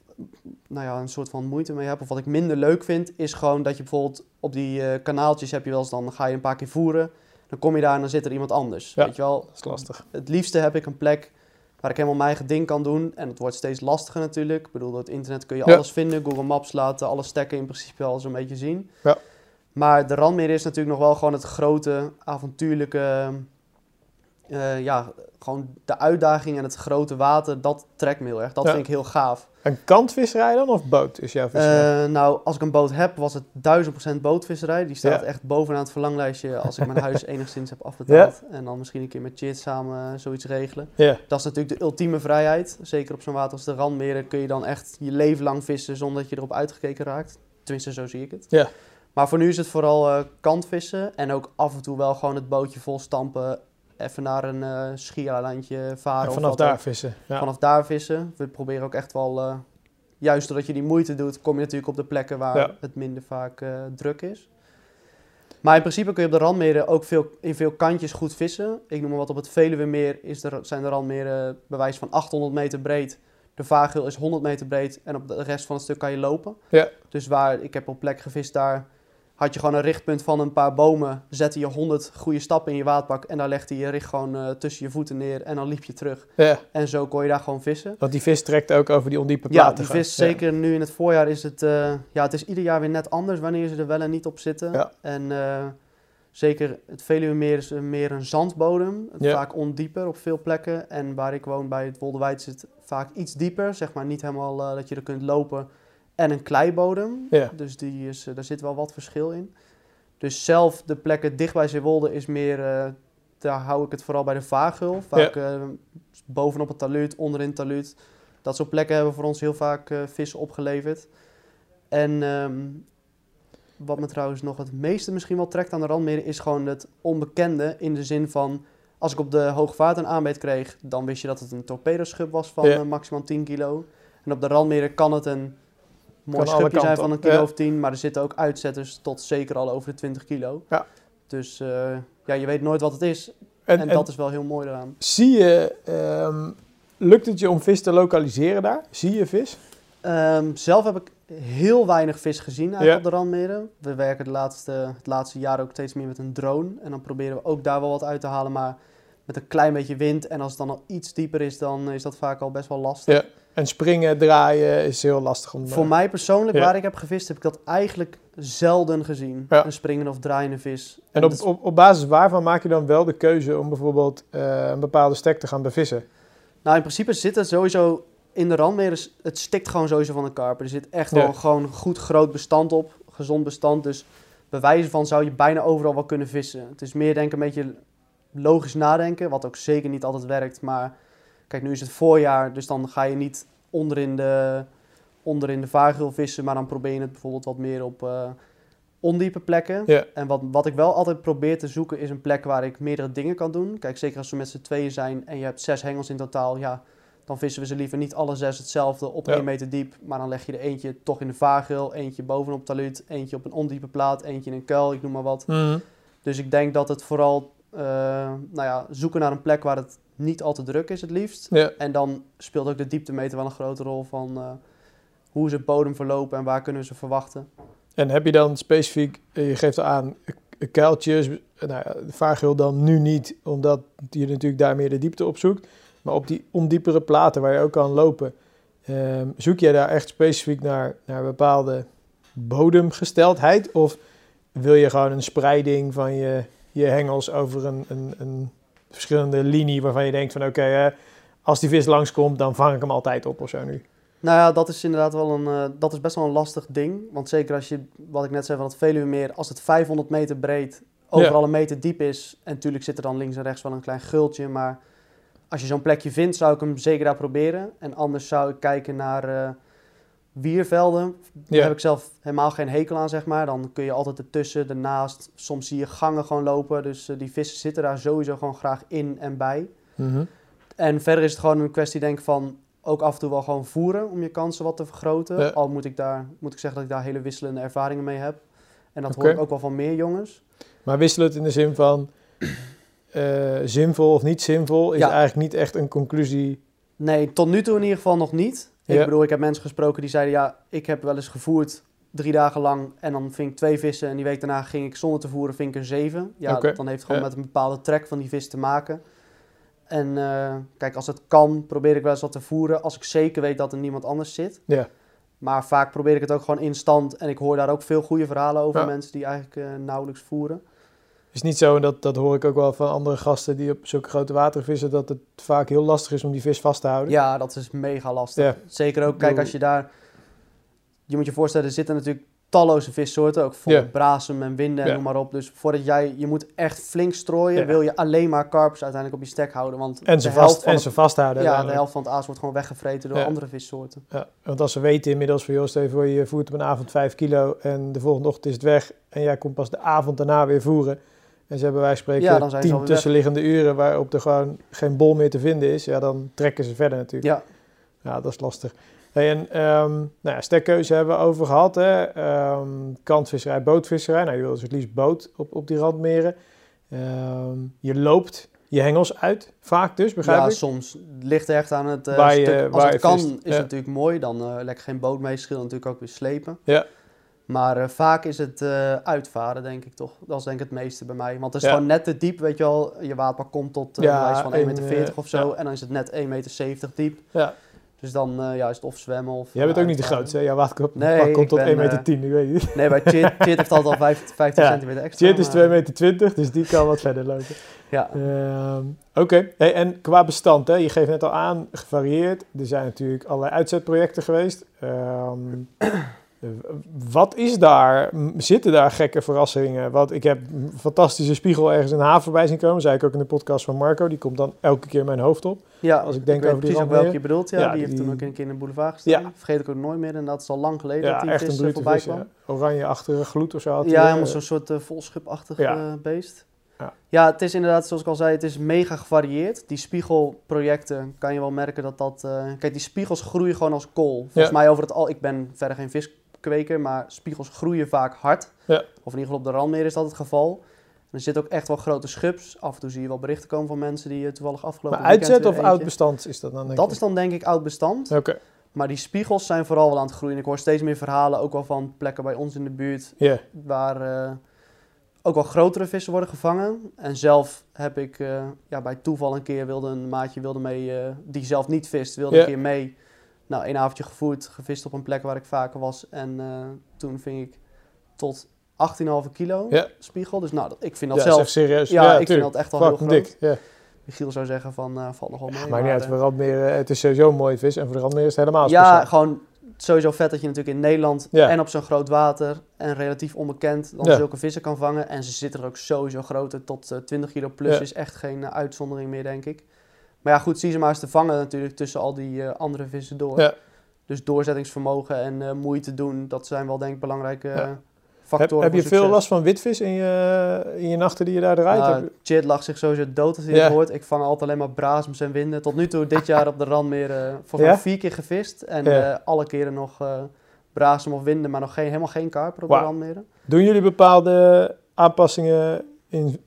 nou ja, een soort van moeite mee heb, of wat ik minder leuk vind, is gewoon dat je bijvoorbeeld op die eh, kanaaltjes heb je wel eens, dan ga je een paar keer voeren. Dan kom je daar en dan zit er iemand anders. Ja. Weet je wel, Dat is lastig. het liefste heb ik een plek waar ik helemaal mijn eigen ding kan doen. En het wordt steeds lastiger natuurlijk. Ik bedoel, door het internet kun je Ja. alles vinden. Google Maps laat alle stekken in principe al zo'n beetje zien. Ja. Maar de randmeer is natuurlijk nog wel gewoon het grote, avontuurlijke... eh, ja, gewoon de uitdaging en het grote water, dat trekt me heel erg. Dat Ja. vind ik heel gaaf. Een kantvisserij dan of boot is jouw visserij? Eh, nou, als ik een boot heb, was het 1000% bootvisserij. Die staat Ja. echt bovenaan het verlanglijstje als ik mijn huis enigszins heb afbetaald. En dan misschien een keer met Chit samen eh, zoiets regelen. Dat is natuurlijk de ultieme vrijheid. Zeker op zo'n water als de Randmeren kun je dan echt je leven lang vissen zonder dat je erop uitgekeken raakt. Tenminste, zo zie ik het. Ja. Maar voor nu is het vooral eh, kantvissen en ook af en toe wel gewoon het bootje vol stampen. Even naar een eh schiereilandje varen. En vanaf daar ook. vissen. Ja. Vanaf daar vissen. We proberen ook echt wel, eh, juist doordat je die moeite doet, kom je natuurlijk op de plekken waar Ja. het minder vaak eh, druk is. Maar in principe kun je op de randmeren ook veel, in veel kantjes goed vissen. Ik noem maar wat, op het Veluwemeer is de, zijn de randmeren bewijs van 800 meter breed. De Vaagheul is 100 meter breed en op de rest van het stuk kan je lopen. Ja. Dus waar, ik heb op plek gevist daar, had je gewoon een richtpunt van een paar bomen. Zette je 100 goede stappen in je waadpak en daar legde je je richt gewoon eh, tussen je voeten neer en dan liep je terug. ja. En zo kon je daar gewoon vissen. Want die vis trekt ook over die ondiepe Ja, platen. die gaan. vis, Ja. zeker nu in het voorjaar, is het, eh, ja, het is ieder jaar weer net anders wanneer ze er wel en niet op zitten. Ja. En eh, zeker het Veluwemeer is meer een zandbodem, Ja. vaak ondieper op veel plekken. En waar ik woon bij het Wolderwijd zit vaak iets dieper, zeg maar niet helemaal dat je er kunt lopen. En een kleibodem, Ja. dus die is, eh, daar zit wel wat verschil in. Dus zelf de plekken dicht bij Zeewolde is meer, eh, daar hou ik het vooral bij de Vaagul. Vaak eh, bovenop het taluut, onderin het taluut. Dat soort plekken hebben voor ons heel vaak eh, vissen opgeleverd. En ehm, wat me trouwens nog het meeste misschien wel trekt aan de randmeren... is gewoon het onbekende in de zin van... als ik op de hoogvaart een aanbeet kreeg... dan wist je dat het een torpedoschub was van Ja. maximaal 10 kilo. En op de randmeren kan het een mooi schubje zijn van een kilo ja. of 10... maar er zitten ook uitzetters tot zeker al over de 20 kilo. Ja. Dus eh, ja, je weet nooit wat het is. En, En, en dat is wel heel mooi eraan. zie je, ehm, lukt het je om vis te lokaliseren daar? Zie je vis? Ehm, zelf heb ik heel weinig vis gezien eigenlijk Ja. op de randmeren. We werken de laatste, het laatste jaar ook steeds meer met een drone. En dan proberen we ook daar wel wat uit te halen, maar met een klein beetje wind. En als het dan al iets dieper is, dan is dat vaak al best wel lastig. Ja. En springen, draaien is heel lastig om... Voor mij persoonlijk, Ja. waar ik heb gevist, heb ik dat eigenlijk zelden gezien. Ja. Een springende of draaiende vis. En op, op, op basis waarvan maak je dan wel de keuze om bijvoorbeeld eh, een bepaalde stek te gaan bevissen? Nou, in principe zit het sowieso in de randmeren. Het stikt gewoon sowieso van de karper. Er zit echt Ja. wel gewoon goed groot bestand op. Gezond bestand. Dus bij wijze van zou je bijna overal wel kunnen vissen. Het is meer denk ik een beetje logisch nadenken. Wat ook zeker niet altijd werkt. Maar kijk, nu is het voorjaar. Dus dan ga je niet onder in de, onder in de vaargeul vissen. Maar dan probeer je het bijvoorbeeld wat meer op eh, ondiepe plekken. Ja. En wat, wat ik wel altijd probeer te zoeken is een plek waar ik meerdere dingen kan doen. Kijk, zeker als we met z'n tweeën zijn en je hebt zes hengels in totaal, ja, dan vissen we ze liever niet alle zes hetzelfde op Ja. één meter diep. Maar dan leg je er eentje toch in de vaargeul, eentje bovenop taluut, eentje op een ondiepe plaat, eentje in een kuil, ik noem maar wat. Dus ik denk dat het vooral, eh, nou ja, zoeken naar een plek waar het niet al te druk is het liefst. Ja. En dan speelt ook de dieptemeter wel een grote rol van eh, hoe is het bodem verlopen en waar kunnen we ze verwachten. En heb je dan specifiek, eh, je geeft aan eh, kuiltjes, nou ja, dan nu niet, omdat je natuurlijk daar meer de diepte op zoekt. Maar op die ondiepere platen waar je ook kan lopen, ehm, zoek je daar echt specifiek naar, naar een bepaalde bodemgesteldheid? Of wil je gewoon een spreiding van je, je hengels over een, een, een verschillende linie waarvan je denkt van oké, als die vis langskomt, dan vang ik hem altijd op of zo nu? Nou ja, dat is inderdaad wel een, eh, dat is best wel een lastig ding. Want zeker als je, wat ik net zei van het Veluwemeer, als het 500 meter breed, overal een meter diep is. En natuurlijk zit er dan links en rechts wel een klein gultje. Maar als je zo'n plekje vindt, zou ik hem zeker daar proberen. En anders zou ik kijken naar eh, wiervelden. Daar Ja. heb ik zelf helemaal geen hekel aan, zeg maar. Dan kun je altijd ertussen, ernaast. Soms zie je gangen gewoon lopen. Dus eh, die vissen zitten daar sowieso gewoon graag in en bij. En verder is het gewoon een kwestie denk ik van ook af en toe wel gewoon voeren om je kansen wat te vergroten. Ja. Al moet ik, daar, moet ik zeggen dat ik daar hele wisselende ervaringen mee heb. En dat Oké. hoor ik ook wel van meer jongens. Maar wisselen het in de zin van eh, zinvol of niet zinvol is Ja. eigenlijk niet echt een conclusie. Nee, tot nu toe in ieder geval nog niet. Ik Ja. bedoel, ik heb mensen gesproken die zeiden ja, ik heb wel eens gevoerd drie dagen lang en dan ving ik twee vissen en die week daarna ging ik zonder te voeren ving ik er zeven. Ja, Oké. dan heeft gewoon Ja. met een bepaalde trek van die vis te maken. En eh, kijk, als het kan, probeer ik wel eens wat te voeren. Als ik zeker weet dat er niemand anders zit. Ja. Maar vaak probeer ik het ook gewoon in stand. En ik hoor daar ook veel goede verhalen over Ja. mensen die eigenlijk eh, nauwelijks voeren. Is niet zo, en dat, dat hoor ik ook wel van andere gasten die op zulke grote wateren vissen, dat het vaak heel lastig is om die vis vast te houden. Ja, dat is mega lastig. Ja. Zeker ook, kijk, als je daar... Je moet je voorstellen, er zitten natuurlijk talloze vissoorten. Ook voor Ja. brasem en winden en Ja. noem maar op. Dus voordat jij... Je moet echt flink strooien. Wil je alleen maar karpers uiteindelijk op je stek houden. Want En ze, vast, en het- ze vasthouden. Ja, de helft van het aas wordt gewoon weggevreten door andere vissoorten. Ja, want als ze weten inmiddels van, joh, voor je voert op een avond 5 kilo en de volgende ochtend is het weg en jij komt pas de avond daarna weer voeren. En ze hebben wij spreken Ja, dan zijn ze tien tussenliggende uren waarop er gewoon geen bol meer te vinden is. Ja, dan trekken ze verder natuurlijk. Ja, Ja, dat is lastig. Hey, en ehm nou ja, stekkeuze hebben we over gehad. Hè? Ehm, kantvisserij, bootvisserij. Nou, je wil dus het liefst boot op, op die randmeren. Ehm, je loopt je hengels uit, vaak dus, begrijp ja ik? soms ligt er echt aan het eh, Waar je- stuk. Als waar het kan vist. is Ja. het natuurlijk mooi. Dan eh lekker geen boot mee. Scheelt natuurlijk ook weer slepen. Ja. Maar eh, vaak is het eh, uitvaren, denk ik toch. Dat is denk ik het meeste bij mij. Want het is Ja. gewoon net te diep, weet je wel. Je waterpak komt tot uh, Ja, van 1,40 en, meter of zo. ja. En dan is het net 1,70 meter diep. Ja. Dus dan ja, is het of zwemmen of... Jij bent ook niet de grootste, hè? Jouw waterkop Nee, komt tot ben, 1,10 meter, eh, 10, ik weet niet. Nee, bij Chit, Chit heeft altijd al 15, 15 Ja. centimeter extra. Chit is maar- 2,20 meter, 20, dus die kan wat verder lopen. Ja. Ehm, Oké, hey, en qua bestand, hè? je geeft net al aan, gevarieerd. Er zijn natuurlijk allerlei uitzetprojecten geweest. Ehm, eh, wat is daar? Zitten daar gekke verrassingen? Want ik heb een fantastische spiegel ergens in de haven voorbij zien komen. zei ik ook in de podcast van Marco. Die komt dan elke keer mijn hoofd op. Ja, Als ik denk weet over die precies ook welke je bedoelt. Ja, Ja, die heeft toen ook een keer in de boulevard gestaan. Ja. Vergeet ik ook nooit meer. En dat is al lang geleden dat Ja, die echt een vis eh, voorbij vis. kwam. Ja. Oranje-achtige gloed of zo had Ja, eh, helemaal zo'n soort eh, beest. Ja. Ja. het is inderdaad, zoals ik al zei, het is mega gevarieerd. Die spiegelprojecten kan je wel merken dat dat... kijk, die spiegels groeien gewoon als kool. Volgens mij over het al... Ik ben verder geen viskweker, maar spiegels groeien vaak hard. Ja. Of in ieder geval op de randmeer is dat het geval. er zitten ook echt wel grote schubs. Af en toe zie je wel berichten komen van mensen die eh, toevallig afgelopen Maar uitzet of oud bestand is dat dan? Denk Dat is dan denk ik oud bestand. Oké, Maar die spiegels zijn vooral wel aan het groeien. Ik hoor steeds meer verhalen, ook wel van plekken bij ons in de buurt, waar eh, ook wel grotere vissen worden gevangen. En zelf heb ik eh, ja, bij toeval een keer wilde een maatje wilde mee, die zelf niet vist, wilde een keer mee. Nou, een avondje gevoerd, gevist op een plek waar ik vaker was. En eh, toen ving ik tot 18,5 kilo Ja. spiegel. Dus nou, ik vind dat Ja, zelf... serieus. Ja, ik vind dat echt wel heel groot. dik. Ja. Michiel zou zeggen van, eh, valt nog wel mee. Maakt maar, niet uit, eh, voor Randmeren, het is sowieso een mooie vis. En voor de Randmeren is het helemaal Ja, speciaal. gewoon sowieso vet dat je natuurlijk in Nederland Ja. en op zo'n groot water en relatief onbekend dan zulke vissen kan vangen. En ze zitten er ook sowieso groter, tot eh, 20 kilo plus is echt geen uitzondering meer, denk ik. Maar ja, goed, zie ze maar eens te vangen natuurlijk tussen al die eh, andere vissen door. Ja. Dus doorzettingsvermogen en eh, moeite doen, dat zijn wel denk ik belangrijke eh, Ja. factoren Heb, heb je voor veel last van witvis in je, in je nachten die je daar draait? Je- Chit lag zich sowieso dood als hij Ja. het hoort. Ik vang altijd alleen maar braasms en winden. Tot nu toe dit jaar op de Randmeer volgens Ja? mij vier keer gevist. En alle keren nog braasm of winden, maar nog geen, helemaal geen karper op de Randmeren. Doen jullie bepaalde aanpassingen in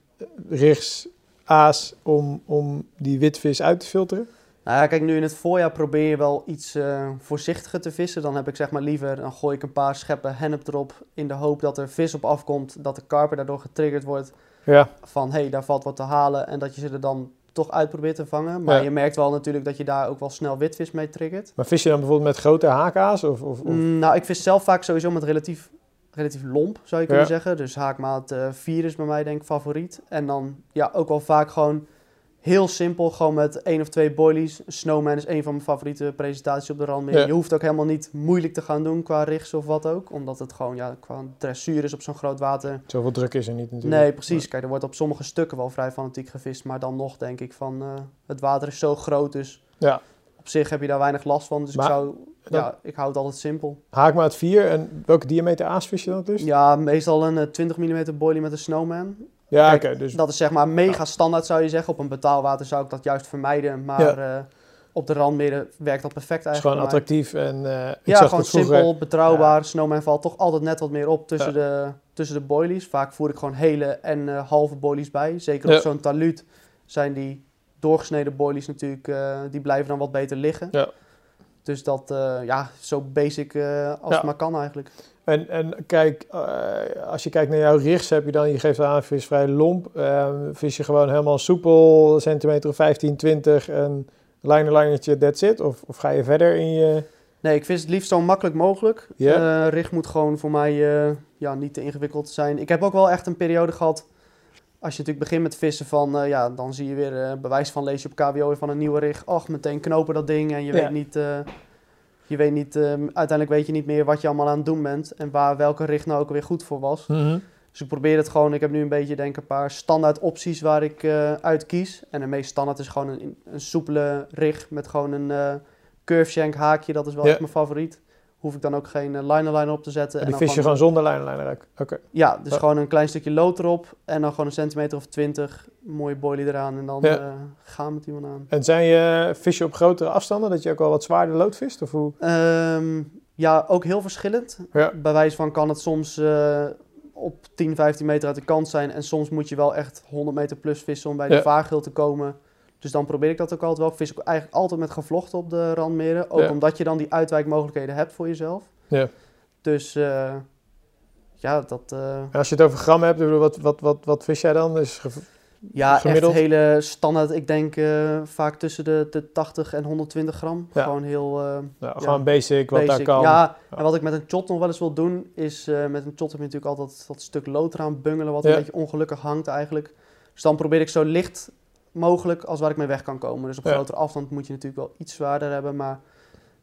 rigs, aas om, om die witvis uit te filteren? Nou ja, kijk, nu in het voorjaar probeer je wel iets eh, voorzichtiger te vissen. Dan heb ik zeg maar liever, dan gooi ik een paar scheppen hennep erop in de hoop dat er vis op afkomt. Dat de karper daardoor getriggerd wordt Ja, van, hé, hey, daar valt wat te halen. En dat je ze er dan toch uit probeert te vangen. Maar Ja. je merkt wel natuurlijk dat je daar ook wel snel witvis mee triggert. maar vis je dan bijvoorbeeld met grote haakaas? Of, of, of- Mm, Nou, ik vis zelf vaak sowieso met relatief, relatief lomp, zou je kunnen Ja. zeggen. Dus haakmaat eh 4 is bij mij denk ik favoriet. En dan ja, ook wel vaak gewoon heel simpel, gewoon met één of twee boilies. Snowman is een van mijn favoriete presentaties op de Randmeer. Ja. Je hoeft ook helemaal niet moeilijk te gaan doen qua richts of wat ook. Omdat het gewoon ja, qua dressuur is op zo'n groot water. Zoveel druk is er niet natuurlijk. Nee, precies. Kijk, er wordt op sommige stukken wel vrij fanatiek gevist. Maar dan nog denk ik van, eh, het water is zo groot, dus Ja. op zich heb je daar weinig last van. Dus Maar ik zou, ja, ik hou het altijd simpel. Haakmaat 4 en welke diameter aas vis je dan dus? Ja, meestal een eh, 20 mm boilie met een snowman. Ja, oké. dus Dat is zeg maar mega standaard zou je zeggen. Op een betaalwater zou ik dat juist vermijden. Maar eh, op de randmeren werkt dat perfect het is eigenlijk. gewoon attractief en eh, ik Ja, zag gewoon vroeger. simpel, betrouwbaar. Snowman valt toch altijd net wat meer op tussen, Ja. de, tussen de boilies. Vaak voer ik gewoon hele en eh, halve boilies bij. Zeker Ja. op zo'n taluut zijn die doorgesneden boilies natuurlijk, die blijven dan wat beter liggen. Ja. Dus dat, eh, ja, zo basic eh, als Ja. het maar kan eigenlijk. En, en kijk, eh, als je kijkt naar jouw richts, heb je dan, je geeft aan, vis vrij lomp. Ehm, vis je gewoon helemaal soepel, centimeter of 15, 20, een liner linertje, that's it? Of, of ga je verder in je... Nee, ik vis het liefst zo makkelijk mogelijk. Eh, richt moet gewoon voor mij ja, niet te ingewikkeld zijn. Ik heb ook wel echt een periode gehad. Als je natuurlijk begint met vissen, van, eh, ja, dan zie je weer eh, bewijs van lees je op KWO van een nieuwe rig. Och, meteen knopen dat ding en je Ja. weet niet. eh, je weet niet, uiteindelijk weet je niet meer wat je allemaal aan het doen bent en waar welke rig nou ook weer goed voor was. Dus ik probeer het gewoon. Ik heb nu een beetje, denk een paar standaard opties waar ik uit kies. En de meest standaard is gewoon een, een soepele rig met gewoon een curve shank haakje. Dat is wel Ja. echt mijn favoriet. Hoef ik dan ook geen eh, liner liner op te zetten. En En die dan vis je gewoon zonder liner liner ook? Oké. Ja, dus Ja. gewoon een klein stukje lood erop. En dan gewoon een centimeter of twintig. Mooie boilie eraan. En dan Ja. eh, gaan met iemand aan. En zijn je vis je op grotere afstanden, dat je ook al wat zwaarder lood vist? Of hoe? Ehm, ja, ook heel verschillend. Ja. Bij wijze van kan het soms eh, op 10, 15 meter uit de kant zijn. En soms moet je wel echt 100 meter plus vissen om bij de vaargeel te komen. Dus dan probeer ik dat ook altijd wel. Ik vis ook eigenlijk altijd met gevlochten op de randmeren. Ook Ja. omdat je dan die uitwijkmogelijkheden hebt voor jezelf. Ja. Dus eh, ja, dat... eh, als je het over gram hebt, wat, wat, wat, wat vis jij dan? Gev- Ja, Gemiddeld? echt hele standaard. Ik denk eh, vaak tussen de, de 80 en 120 gram. Ja. Gewoon heel nou, gewoon basic, wat daar kan. Ja, Ja. en wat ik met een shot nog wel eens wil doen, is met een shot heb je natuurlijk altijd dat stuk lood eraan bungelen, wat Ja. een beetje ongelukkig hangt eigenlijk. Dus dan probeer ik zo licht mogelijk als waar ik mee weg kan komen. Dus op Ja. grotere afstand moet je natuurlijk wel iets zwaarder hebben, maar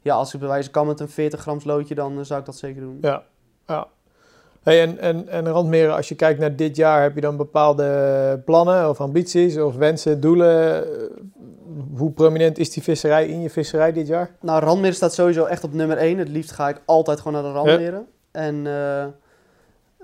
ja, als ik bewijzen kan met een 40 grams loodje, dan eh, zou ik dat zeker doen. Ja, ja. Hey, en, en, en Randmeren, als je kijkt naar dit jaar, heb je dan bepaalde plannen of ambities of wensen, doelen? Eh, Hoe prominent is die visserij in je visserij dit jaar? Nou, Randmeren staat sowieso echt op nummer 1. Het liefst ga ik altijd gewoon naar de Randmeren. En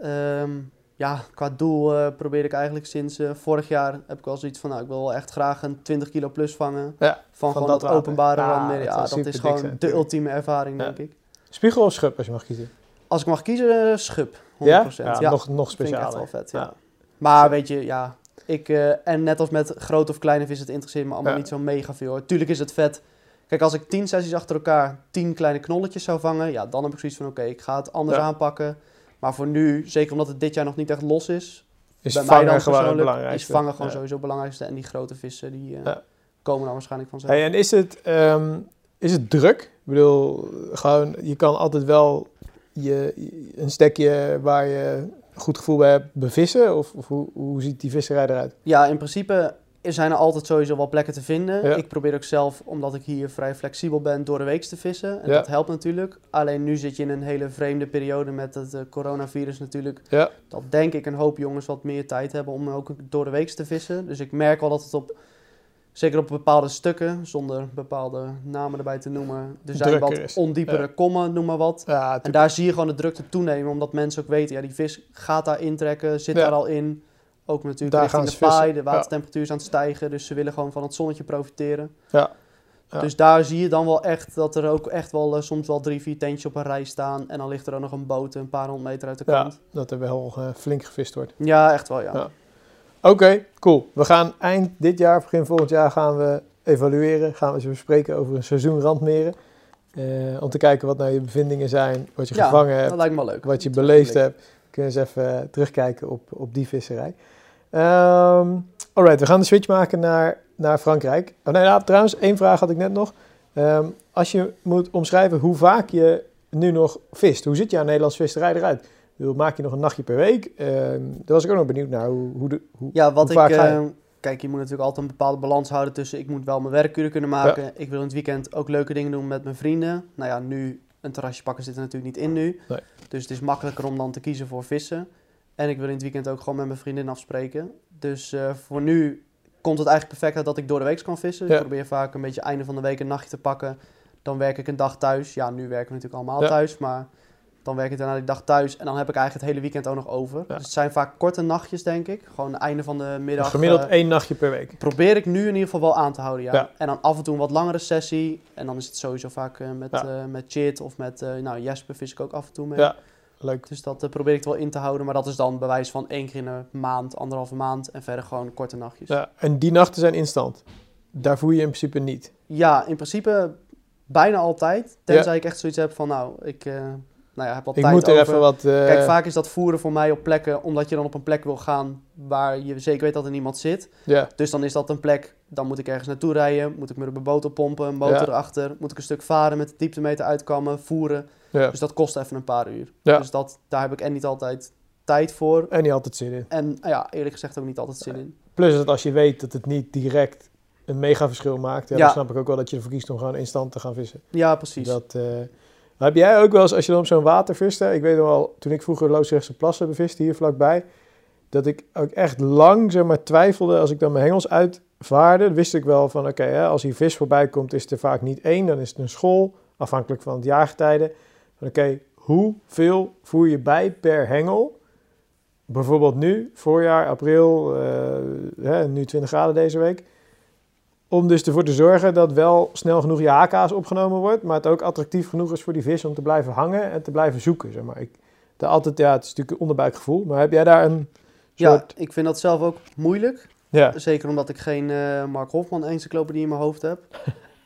ehm, ja, qua doel eh, probeer ik eigenlijk sinds eh, vorig jaar heb ik wel zoiets van, nou, ik wil wel echt graag een 20 kilo plus vangen. Ja, van, van gewoon dat openbare dat Ja, dat is gewoon zijn de ultieme ervaring, Ja. denk ik. Spiegel of schub, als je mag kiezen? Als ik mag kiezen, eh, schub. 100%. Ja? Ja, Ja, nog, nog vind ik echt specialer. wel vet, ja. Maar weet je, ja, ik, eh, en net als met grote of kleine vis, het interesseert me allemaal Ja. niet zo mega veel. hoor. Tuurlijk is het vet. Kijk, als ik tien sessies achter elkaar tien kleine knolletjes zou vangen, ja, dan heb ik zoiets van, oké, ik ga het anders Ja. aanpakken. Maar voor nu, zeker omdat het dit jaar nog niet echt los is, Is bij mij vangen dan gewoon het belangrijkste. is vangen gewoon Ja. sowieso het belangrijkste. En die grote vissen, die eh, Ja. komen dan waarschijnlijk vanzelf. Hey, en is het, ehm, is het druk? Ik bedoel, gewoon, je kan altijd wel je, een stekje waar je goed gevoel bij hebt bevissen? Of, of hoe, hoe ziet die visserij eruit? Ja, in principe er zijn er altijd sowieso wel plekken te vinden. Ja. Ik probeer ook zelf, omdat ik hier vrij flexibel ben, door de week te vissen. En Ja. dat helpt natuurlijk. Alleen nu zit je in een hele vreemde periode met het eh, coronavirus natuurlijk. Ja. Dat denk ik een hoop jongens wat meer tijd hebben om ook door de week te vissen. Dus ik merk wel dat het op, zeker op bepaalde stukken, zonder bepaalde namen erbij te noemen, er zijn Drukker wat is. ondiepere kommen, noem maar wat. Ja, En daar zie je gewoon de drukte toenemen, omdat mensen ook weten, ja, die vis gaat daar intrekken, zit daar al in. Ook natuurlijk Daar richting de paai, de watertemperatuur is aan het stijgen, dus ze willen gewoon van het zonnetje profiteren. Ja. Ja. Dus daar zie je dan wel echt dat er ook echt wel eh, soms wel drie, vier tentjes op een rij staan. En dan ligt er ook nog een boot een paar honderd meter uit de Ja, kant. dat er wel eh, flink gevist wordt. Ja, echt wel, ja. Ja. Oké, cool. We gaan eind dit jaar, begin volgend jaar gaan we evalueren. Gaan we eens bespreken over een seizoen randmeren. Eh, om te kijken wat nou je bevindingen zijn, wat je gevangen hebt, dat lijkt me leuk. wat je beleefd hebt. Kunnen we eens even terugkijken op, op die visserij. Ehm alright, we gaan de switch maken naar, naar Frankrijk. Oh, nee, nou, trouwens, één vraag had ik net nog. Ehm, als je moet omschrijven hoe vaak je nu nog vist, hoe ziet jouw Nederlandse visserij eruit? Bedoel, Maak je nog een nachtje per week? Ehm, daar was ik ook nog benieuwd naar. Hoe, hoe de, hoe, Ja, wat Hoe ik... vaak ga je? kijk, je moet natuurlijk altijd een bepaalde balans houden tussen... ik moet wel mijn werkuren kunnen maken. Ik wil in het weekend ook leuke dingen doen met mijn vrienden. Nou ja, nu een terrasje pakken zit er natuurlijk niet in nu. Nee. Dus het is makkelijker om dan te kiezen voor vissen. En ik wil in het weekend ook gewoon met mijn vriendin afspreken. Dus eh, voor nu komt het eigenlijk perfect uit dat ik door de week kan vissen. Ja. Ik probeer vaak een beetje einde van de week een nachtje te pakken. Dan werk ik een dag thuis. Ja, nu werken we natuurlijk allemaal Ja. thuis, maar... Dan werk ik daarna die dag thuis en dan heb ik eigenlijk het hele weekend ook nog over. Ja. Dus het zijn vaak korte nachtjes, denk ik. Gewoon het einde van de middag. gemiddeld eh, één nachtje per week. probeer ik nu in ieder geval wel aan te houden, ja. En dan af en toe een wat langere sessie. En dan is het sowieso vaak eh, met, met Chit of met nou, Jesper vis ik ook af en toe mee. Ja, leuk. Dus dat eh, probeer ik er wel in te houden. Maar dat is dan bewijs van één keer in een maand, anderhalve maand. En verder gewoon korte nachtjes. Ja, Ja, en die nachten zijn instant. Daar voel je in principe niet. in principe bijna altijd. Tenzij ik echt zoiets heb van, nou, ik eh, nou ja, heb wat Ik tijd moet er over. even wat... eh, Kijk, vaak is dat voeren voor mij op plekken, omdat je dan op een plek wil gaan waar je zeker weet dat er niemand zit. Ja, Dus dan is dat een plek, dan moet ik ergens naartoe rijden, moet ik met een boot oppompen, een motor erachter, moet ik een stuk varen met de dieptemeter uitkomen, voeren. ja. Dus dat kost even een paar uur. Ja. Dus dat, daar heb ik en niet altijd tijd voor. En niet altijd zin in. En nou ja, eerlijk gezegd ook niet altijd zin in. Plus dat als je weet dat het niet direct een mega verschil maakt, ja, Ja. dan snap ik ook wel dat je ervoor kiest om gewoon instant te gaan vissen. Ja, precies. Dat, eh, maar heb jij ook wel eens, als je dan op zo'n water vist, hè, ik weet wel, toen ik vroeger Loosrechtse plassen beviste hier vlakbij, dat ik ook echt lang zeg maar, twijfelde als ik dan mijn hengels uitvaarde. Wist ik wel van, oké, als hier vis voorbij komt, is het er vaak niet één, dan is het een school, afhankelijk van het jaargetijde. Oké, hoeveel voer je bij per hengel? Bijvoorbeeld nu, voorjaar, april, eh, hè, nu 20 graden deze week. Om dus ervoor te zorgen dat wel snel genoeg je haakaas opgenomen wordt, maar het ook attractief genoeg is voor die vis om te blijven hangen en te blijven zoeken. Zeg maar. ik, daar altijd, ja, het is natuurlijk een onderbuikgevoel, maar heb jij daar een ja, soort... ik vind dat zelf ook moeilijk. Ja, Zeker omdat ik geen eh, Mark Hofman encyclopedie in mijn hoofd heb.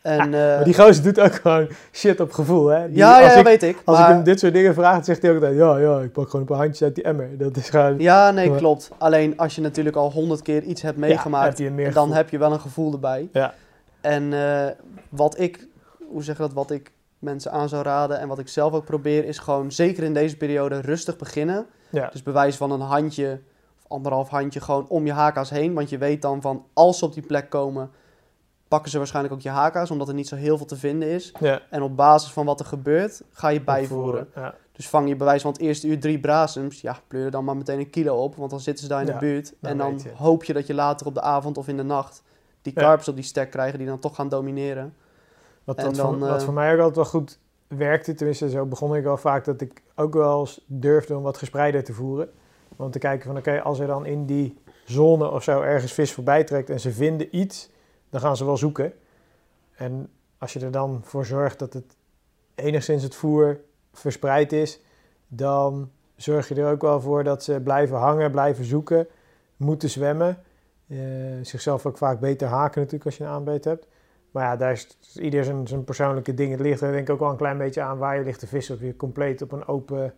En, eh, maar die gozer doet ook gewoon shit op gevoel, hè? Die- ja, ja, ik, weet ik. als maar, ik hem dit soort dingen vraag, zegt hij ook altijd, ja, ja, ik pak gewoon een paar handjes uit die emmer. Dat is gewoon... Ja, nee, Maar- klopt. Alleen als je natuurlijk al honderd keer iets hebt meegemaakt, dan heb je wel een gevoel erbij. Ja. En eh, wat ik, hoe zeg je dat, wat ik mensen aan zou raden en wat ik zelf ook probeer, is gewoon zeker in deze periode rustig beginnen. Ja, Dus bewijs van een handje of anderhalf handje gewoon om je haka's heen. Want je weet dan van als ze op die plek komen, pakken ze waarschijnlijk ook je haka's, omdat er niet zo heel veel te vinden is. ja. En op basis van wat er gebeurt, ga je bijvoeren. Ja, Dus vang je bewijs van het eerste uur drie brasems, ja, pleur er dan maar meteen een kilo op, want dan zitten ze daar in Ja, de buurt. dan en dan je hoop je dat je later op de avond of in de nacht die karpers op die stek krijgen die dan toch gaan domineren. Wat, En wat, dan, voor, wat eh, voor mij ook altijd wel goed werkte, tenminste zo begon ik wel vaak, dat ik ook wel eens durfde om wat gespreider te voeren. Om te kijken van oké, als er dan in die zone of zo ergens vis voorbij trekt en ze vinden iets, dan gaan ze wel zoeken. En als je er dan voor zorgt dat het enigszins het voer verspreid is, dan zorg je er ook wel voor dat ze blijven hangen, blijven zoeken. moeten zwemmen. Eh, zichzelf ook vaak beter haken natuurlijk als je een aanbeet hebt. Maar ja, daar is ieder zijn, zijn persoonlijke ding. Het ligt er denk ik ook wel een klein beetje aan waar je ligt te vissen. Of je compleet op een open,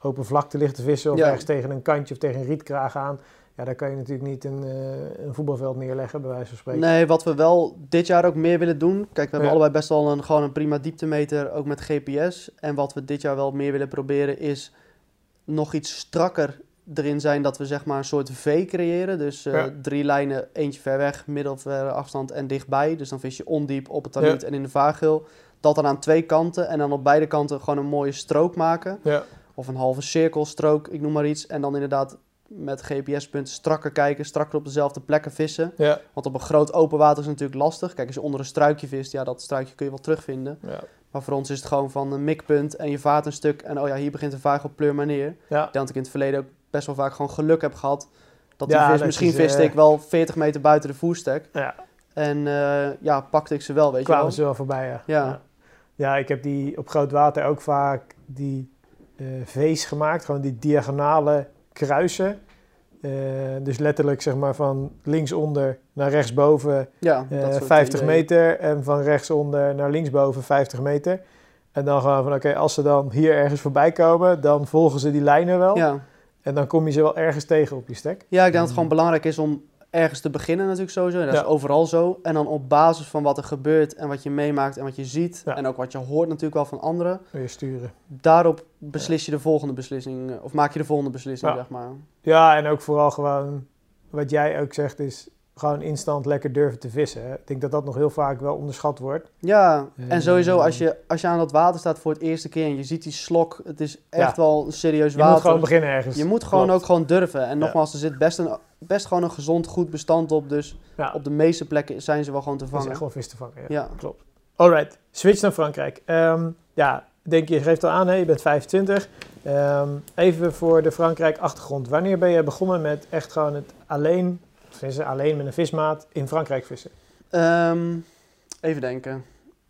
open vlakte ligt te vissen. Of Ja. ergens tegen een kantje of tegen een rietkraag aan. Ja, daar kan je natuurlijk niet een, eh, een voetbalveld neerleggen, bij wijze van spreken. Nee, wat we wel dit jaar ook meer willen doen. Kijk, we hebben Ja. allebei best wel een, gewoon een prima dieptemeter, ook met GPS. En wat we dit jaar wel meer willen proberen is nog iets strakker erin zijn dat we zeg maar een soort V creëren. Dus eh, Ja. drie lijnen, eentje ver weg, middelverre afstand en dichtbij. Dus dan vis je ondiep op het Ja. en in de vaargeul. Dat dan aan twee kanten en dan op beide kanten gewoon een mooie strook maken. Ja, Of een halve cirkelstrook, ik noem maar iets. En dan inderdaad met GPS-punten strakker kijken, strakker op dezelfde plekken vissen. ja, Want op een groot open water is het natuurlijk lastig. Kijk, als je onder een struikje vist, ja, dat struikje kun je wel terugvinden. ja. Maar voor ons is het gewoon van een mikpunt en je vaart een stuk. En oh ja, hier begint de vaargel, pleur maar neer. ja. Ik denk dat ik in het verleden ook best wel vaak gewoon geluk heb gehad. Dat Ja, die vis, dat misschien is, viste eh, ik wel 40 meter buiten de voerstek. ja. En eh, ja, pakte ik ze wel, weet je kwamen wel. ze wel voorbij, ja. Ja. ja. Ja, ik heb die op groot water ook vaak die eh V's gemaakt. Gewoon die diagonale kruisen. Eh, dus letterlijk zeg maar van linksonder naar rechtsboven Ja, eh, dat soort 50 ideeën. meter. En van rechtsonder naar linksboven 50 meter. En dan gewoon van oké, als ze dan hier ergens voorbij komen, dan volgen ze die lijnen wel. Ja. En dan kom je ze wel ergens tegen op je stek. ja, ik denk dat het gewoon belangrijk is om ergens te beginnen natuurlijk sowieso. En dat Ja. is overal zo. En dan op basis van wat er gebeurt en wat je meemaakt en wat je ziet. Ja. En ook wat je hoort natuurlijk wel van anderen. Weer sturen. daarop beslis je de volgende beslissing, eh, of maak je de volgende beslissing, Ja. zeg maar. Ja, en ook vooral gewoon, wat jij ook zegt, is gewoon instant lekker durven te vissen. hè. Ik denk dat dat nog heel vaak wel onderschat wordt. Ja, Eh, en sowieso als je, als je aan dat water staat voor het eerste keer en je ziet die slok, het is echt Ja. wel een serieus Je water. moet gewoon beginnen ergens. je moet gewoon Klopt. ook gewoon durven. En nogmaals, er zit best, een, best gewoon een gezond, goed bestand op. Dus Ja, op de meeste plekken zijn ze wel gewoon te vangen. echt wel vis te vangen. Ja. Ja. Klopt. Alright, switch naar Frankrijk. Ehm, ja, denk je geeft al aan, hè? je bent 25. Ehm, even voor de Frankrijk achtergrond. Wanneer ben je begonnen met echt gewoon het alleen vissen, alleen met een vismaat in Frankrijk vissen? Ehm, even denken.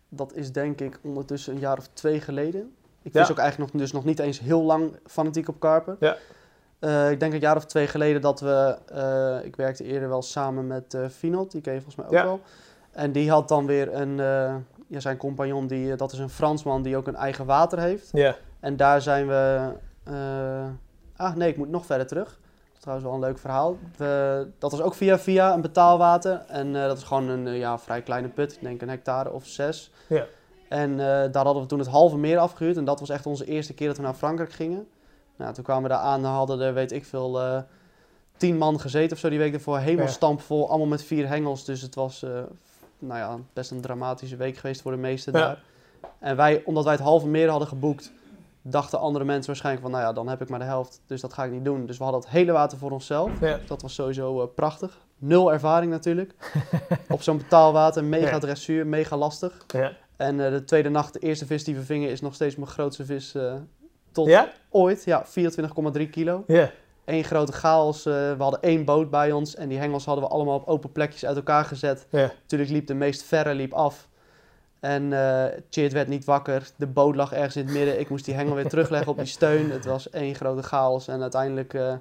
Dat is denk ik ondertussen een jaar of twee geleden. Ik Ja. vis ook eigenlijk nog, dus nog niet eens heel lang fanatiek op karpen. Ja. Eh, ik denk een jaar of twee geleden dat we... eh, ik werkte eerder wel samen met eh Finot, die ken je volgens mij ook Ja. wel. En die had dan weer een... ja, zijn compagnon, die, dat is een Fransman die ook een eigen water heeft. Ja, En daar zijn we... ah, nee, ik moet nog verder terug. Dat is trouwens wel een leuk verhaal. We, dat was ook via via een betaalwater. En dat is gewoon een ja, vrij kleine put. Ik denk een hectare of zes. Ja. En daar hadden we toen het halve meer afgehuurd. En dat was echt onze eerste keer dat we naar Frankrijk gingen. Nou, toen kwamen we daar aan. Dan hadden er, weet ik veel, eh, tien man gezeten of zo die week ervoor. Helemaal stampvol. Allemaal met vier hengels. Dus het was, eh, nou ja, best een dramatische week geweest voor de meesten Ja. daar. En wij, omdat wij het halve meer hadden geboekt, dachten andere mensen waarschijnlijk van, nou ja, dan heb ik maar de helft, dus dat ga ik niet doen. Dus we hadden het hele water voor onszelf. ja. Dat was sowieso eh, prachtig. Nul ervaring natuurlijk. Op zo'n betaalwater, mega Ja. dressuur, mega lastig. ja. En de tweede nacht, de eerste vis die we vingen, is nog steeds mijn grootste vis tot Ja? ooit. Ja, 24,3 kilo. Ja. Eén grote chaos. eh, we hadden één boot bij ons en die hengels hadden we allemaal op open plekjes uit elkaar gezet. Ja. Natuurlijk liep de meest verre liep af. En Chit werd niet wakker. De boot lag ergens in het midden. Ik moest die hengel weer terugleggen op die steun. Het was één grote chaos. En uiteindelijk eh,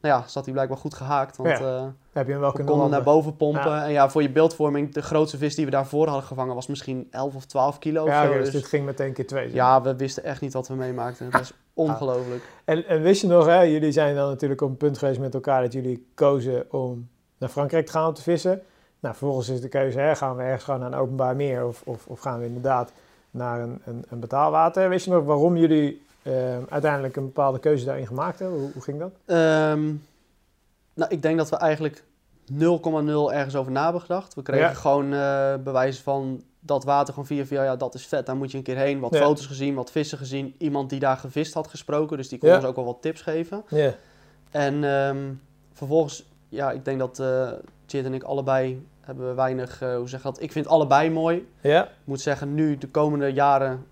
nou ja, zat hij blijkbaar goed gehaakt. Want Ja, eh, Heb je hem wel we konden naar landen? boven pompen. Ja. En ja, voor je beeldvorming, de grootste vis die we daarvoor hadden gevangen was misschien 11 of 12 kilo. Ja, of zo. dus Dus dit ging meteen keer twee. zeg. ja, we wisten echt niet wat we meemaakten. Het was ongelooflijk. En, en wist je nog, hè, jullie zijn dan natuurlijk op een punt geweest met elkaar dat jullie kozen om naar Frankrijk te gaan om te vissen. Nou, vervolgens is de keuze, hè, gaan we ergens gewoon naar een openbaar meer of, of, of gaan we inderdaad naar een, een, een betaalwater. Wist je nog waarom jullie eh, uiteindelijk een bepaalde keuze daarin gemaakt hebben? Hoe, hoe ging dat? Ehm, nou, ik denk dat we eigenlijk 0,0 ergens over na hebben gedacht. We kregen Ja. gewoon eh bewijs van dat water gewoon via via, ja, dat is vet, daar moet je een keer heen. Wat Ja. foto's gezien, wat vissen gezien. Iemand die daar gevist had gesproken, dus die kon Ja. ons ook wel wat tips geven. Ja. En ehm, vervolgens, ja, ik denk dat Chit en ik allebei hebben we weinig, eh, hoe zeg dat? Ik vind allebei mooi. Ja? Ik moet zeggen, nu de komende jaren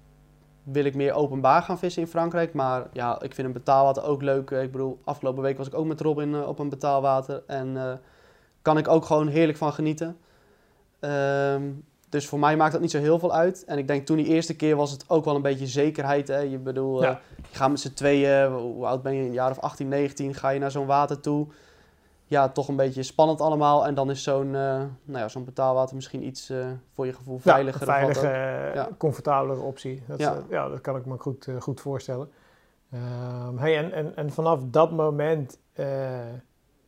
wil ik meer openbaar gaan vissen in Frankrijk. Maar ja, ik vind een betaalwater ook leuk. Eh, Ik bedoel, afgelopen week was ik ook met Robin eh, op een betaalwater. En eh, kan ik ook gewoon heerlijk van genieten. Ehm, dus voor mij maakt dat niet zo heel veel uit. En ik denk toen die eerste keer was het ook wel een beetje zekerheid. Hè? Je bedoel, Ja. je gaat met z'n tweeën, hoe oud ben je, een jaar of 18, 19, ga je naar zo'n water toe. Ja, toch een beetje spannend allemaal. En dan is zo'n eh, nou ja, zo'n betaalwater misschien iets eh, voor je gevoel Ja, veiliger. wat veilige, eh, Ja. comfortabelere optie. Dat, Ja. ja, dat kan ik me goed, goed voorstellen. Ehm, hey, en, en, en vanaf dat moment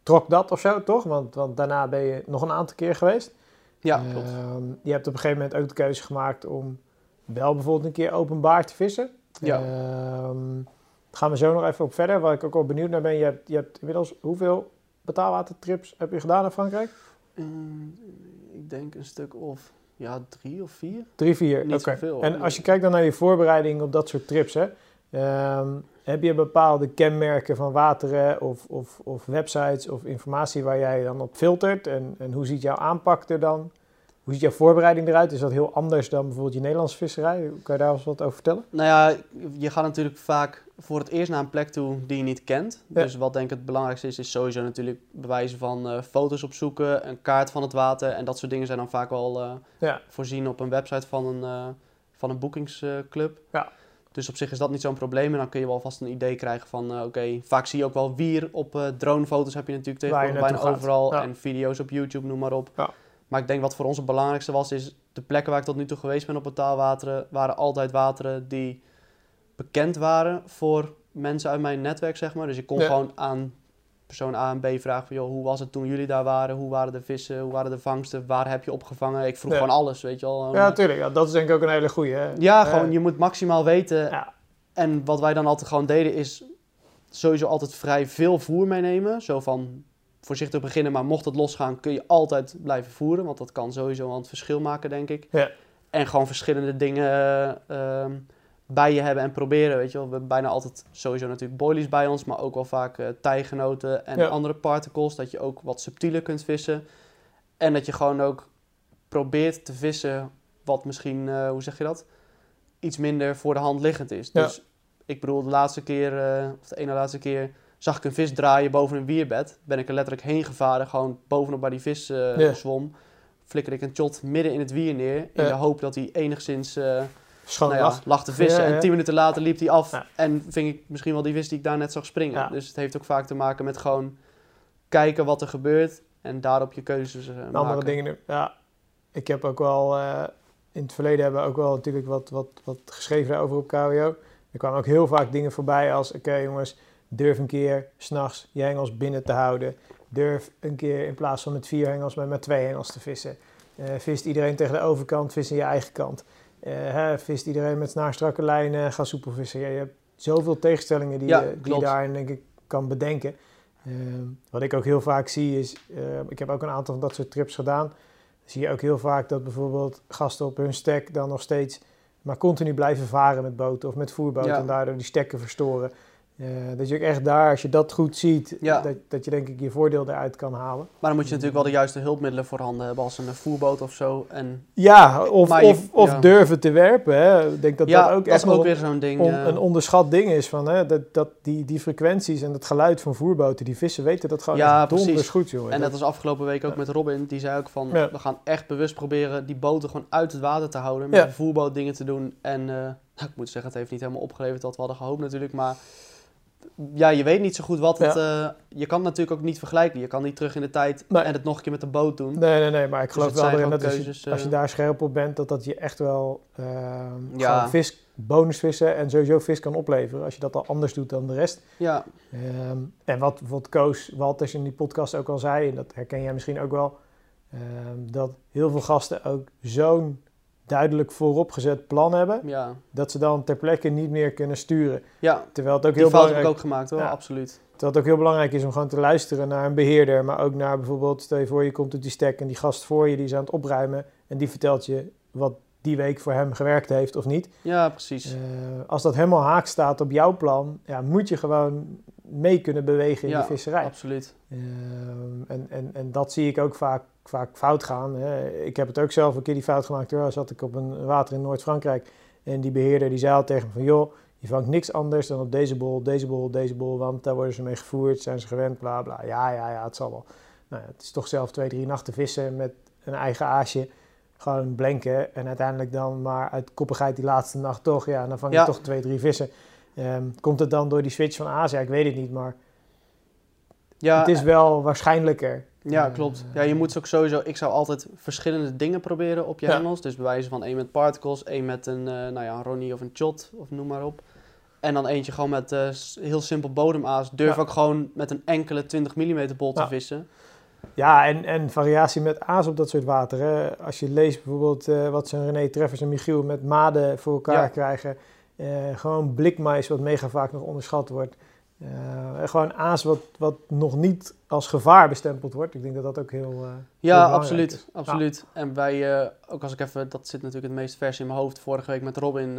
trok dat of zo, toch? Want, want daarna ben je nog een aantal keer geweest. Ja, klopt. Ehm, je hebt op een gegeven moment ook de keuze gemaakt om wel bijvoorbeeld een keer openbaar te vissen. Ja. Ehm, gaan we zo nog even op verder. Waar ik ook wel benieuwd naar ben. Je hebt, je hebt inmiddels hoeveel betaalwatertrips heb je gedaan in Frankrijk? Ehm, ik denk een stuk of ja, drie of vier. Drie, vier. Oké. zoveel. En als je kijkt dan naar je voorbereiding op dat soort trips, hè, ehm, heb je bepaalde kenmerken van wateren of, of, of websites of informatie waar jij dan op filtert? En, en hoe ziet jouw aanpak er dan? Hoe ziet jouw voorbereiding eruit? Is dat heel anders dan bijvoorbeeld je Nederlandse visserij? Kan je daar eens wat over vertellen? Nou ja, je gaat natuurlijk vaak voor het eerst naar een plek toe die je niet kent. Ja. Dus wat denk ik het belangrijkste is, is sowieso natuurlijk bewijzen van eh, foto's opzoeken, een kaart van het water. En dat soort dingen zijn dan vaak wel eh, Ja. voorzien op een website van een, eh, van een boekingsclub. Ja. Dus op zich is dat niet zo'n probleem. En dan kun je wel vast een idee krijgen van, oké, vaak zie je ook wel wier op eh, dronefoto's heb je natuurlijk tegenwoordig bijna gaat. overal. Ja. En video's op YouTube, noem maar op. Ja. Maar ik denk wat voor ons het belangrijkste was, is de plekken waar ik tot nu toe geweest ben op betaalwateren, waren altijd wateren die bekend waren voor mensen uit mijn netwerk, zeg maar. Dus ik kon Ja. gewoon aan persoon A en B vragen van, joh, hoe was het toen jullie daar waren? Hoe waren de vissen? Hoe waren de vangsten? Waar heb je opgevangen? Ik vroeg Ja. gewoon alles, weet je wel. Ja, natuurlijk. Ja, dat is denk ik ook een hele goeie. Hè? ja, gewoon, je moet maximaal weten. Ja. En wat wij dan altijd gewoon deden is sowieso altijd vrij veel voer meenemen. Zo van voorzichtig beginnen, maar mocht het losgaan kun je altijd blijven voeren. Want dat kan sowieso aan het verschil maken, denk ik. Ja. En gewoon verschillende dingen ehm, bij je hebben en proberen, weet je wel. We hebben bijna altijd sowieso natuurlijk boilies bij ons, maar ook wel vaak eh tijgenoten en Ja. andere particles. Dat je ook wat subtieler kunt vissen. En dat je gewoon ook probeert te vissen wat misschien, eh, hoe zeg je dat? Iets minder voor de hand liggend is. Ja. Dus ik bedoel, de laatste keer, eh, of de ene laatste keer, zag ik een vis draaien boven een wierbed. Ben ik er letterlijk heen gevaren, gewoon bovenop waar die vis eh, zwom. Flikker ik een shot midden in het wier neer, in de hoop dat hij enigszins nou ja, lach. lag te vissen. Ja, ja. En tien minuten later liep hij af en ving ik misschien wel die vis die ik daar net zag springen. Dus het heeft ook vaak te maken met gewoon kijken wat er gebeurt en daarop je keuzes eh, En andere maken. dingen. Ja, ik heb ook wel, in het verleden hebben we ook wel natuurlijk wat, wat, wat geschreven over op KWO. Er kwamen ook heel vaak dingen voorbij als, oké jongens, durf een keer s'nachts je hengels binnen te houden. Durf een keer in plaats van met vier hengels, maar met twee hengels te vissen. Eh, vist iedereen tegen de overkant, vis in je eigen kant. Eh, hè, vist iedereen met snaarstrakke lijnen, ga soepel vissen. Ja, je hebt zoveel tegenstellingen die, Ja, je, die je daarin denk ik kan bedenken. Ehm, wat ik ook heel vaak zie is, eh, ik heb ook een aantal van dat soort trips gedaan. Zie je ook heel vaak dat bijvoorbeeld gasten op hun stek dan nog steeds maar continu blijven varen met boten of met voerboten Ja. en daardoor die stekken verstoren. Eh, dat je ook echt daar, als je dat goed ziet, Ja. dat, dat je denk ik je voordeel eruit kan halen. Maar dan moet je natuurlijk wel de juiste hulpmiddelen voorhanden hebben, als een voerboot of zo. En Ja, of, je- of, of ja. durven te werpen. Hè. Ik denk dat ja, dat ook dat echt is ook weer zo'n ding. on- een onderschat ding is. Van, hè, dat, dat die, die frequenties en het geluid van voerboten, die vissen weten dat gewoon Ja, donders goed, jongen. en Dat- als afgelopen week ook met Robin, die zei ook van, we gaan echt bewust proberen die boten gewoon uit het water te houden. Met een voerboot dingen te doen. En eh, nou, ik moet zeggen, het heeft niet helemaal opgeleverd wat we hadden gehoopt natuurlijk. Maar ja, je weet niet zo goed wat het... eh, je kan het natuurlijk ook niet vergelijken. Je kan niet terug in de tijd Nee. en het nog een keer met de boot doen. Nee, nee, nee, maar ik Dus geloof wel erin dat als je, als je eh, daar scherp op bent, dat dat je echt wel ehm Ja. vis, bonusvissen en sowieso vis kan opleveren. Als je dat al anders doet dan de rest. Ja, Ehm, en wat bijvoorbeeld Koos Walters in die podcast ook al zei, en dat herken jij misschien ook wel, ehm, dat heel veel gasten ook zo'n duidelijk vooropgezet plan hebben, ja. dat ze dan ter plekke niet meer kunnen sturen. ja Terwijl het ook die heel fout heb belangrijk ik ook gemaakt hoor, Ja. absoluut. Terwijl het ook heel belangrijk is om gewoon te luisteren naar een beheerder, maar ook naar bijvoorbeeld, stel je voor je komt op die stek en die gast voor je die is aan het opruimen en die vertelt je wat die week voor hem gewerkt heeft of niet. Ja, precies. Eh, als dat helemaal haak staat op jouw plan, ja, moet je gewoon mee kunnen bewegen in Ja, de visserij. absoluut. Ehm, en, en, en dat zie ik ook vaak, vaak fout gaan. Hè. Ik heb het ook zelf een keer die fout gemaakt. Hoor. Zat ik op een water in Noord-Frankrijk en die beheerder die zei al tegen me van... joh, je vangt niks anders dan op deze bol, deze bol, deze bol... want daar worden ze mee gevoerd, zijn ze gewend, bla bla. Ja, ja, ja, het zal wel. Nou, ja, het is toch zelf twee, drie nachten vissen met een eigen aasje. Gewoon blenken en uiteindelijk dan maar uit koppigheid die laatste nacht toch... ja, dan vang je Ja. toch twee, drie vissen. Ehm, komt het dan door die switch van? Ja, ik weet het niet, maar Ja, het is wel waarschijnlijker. Ja, Eh, klopt. Ja, je moet ook sowieso... Ik zou altijd verschillende dingen proberen op je Ja. hengels. Dus bij wijze van één met particles, één met een, eh, nou ja, een Ronnie of een Chot, of noem maar op. En dan eentje gewoon met eh, heel simpel bodemaas. Durf Ja. ook gewoon met een enkele 20 mm bol te vissen. Ja, en, en variatie met aas op dat soort water. Hè. Als je leest bijvoorbeeld eh, wat zo'n René Treffers en Michiel met maden voor elkaar Ja. krijgen. eh, gewoon blikmais, wat mega vaak nog onderschat wordt. Eh, gewoon aas wat, wat nog niet als gevaar bestempeld wordt. Ik denk dat dat ook heel, Ja, absoluut. is. absoluut. En wij, ook als ik even... Dat zit natuurlijk het meest vers in mijn hoofd. Vorige week met Robin.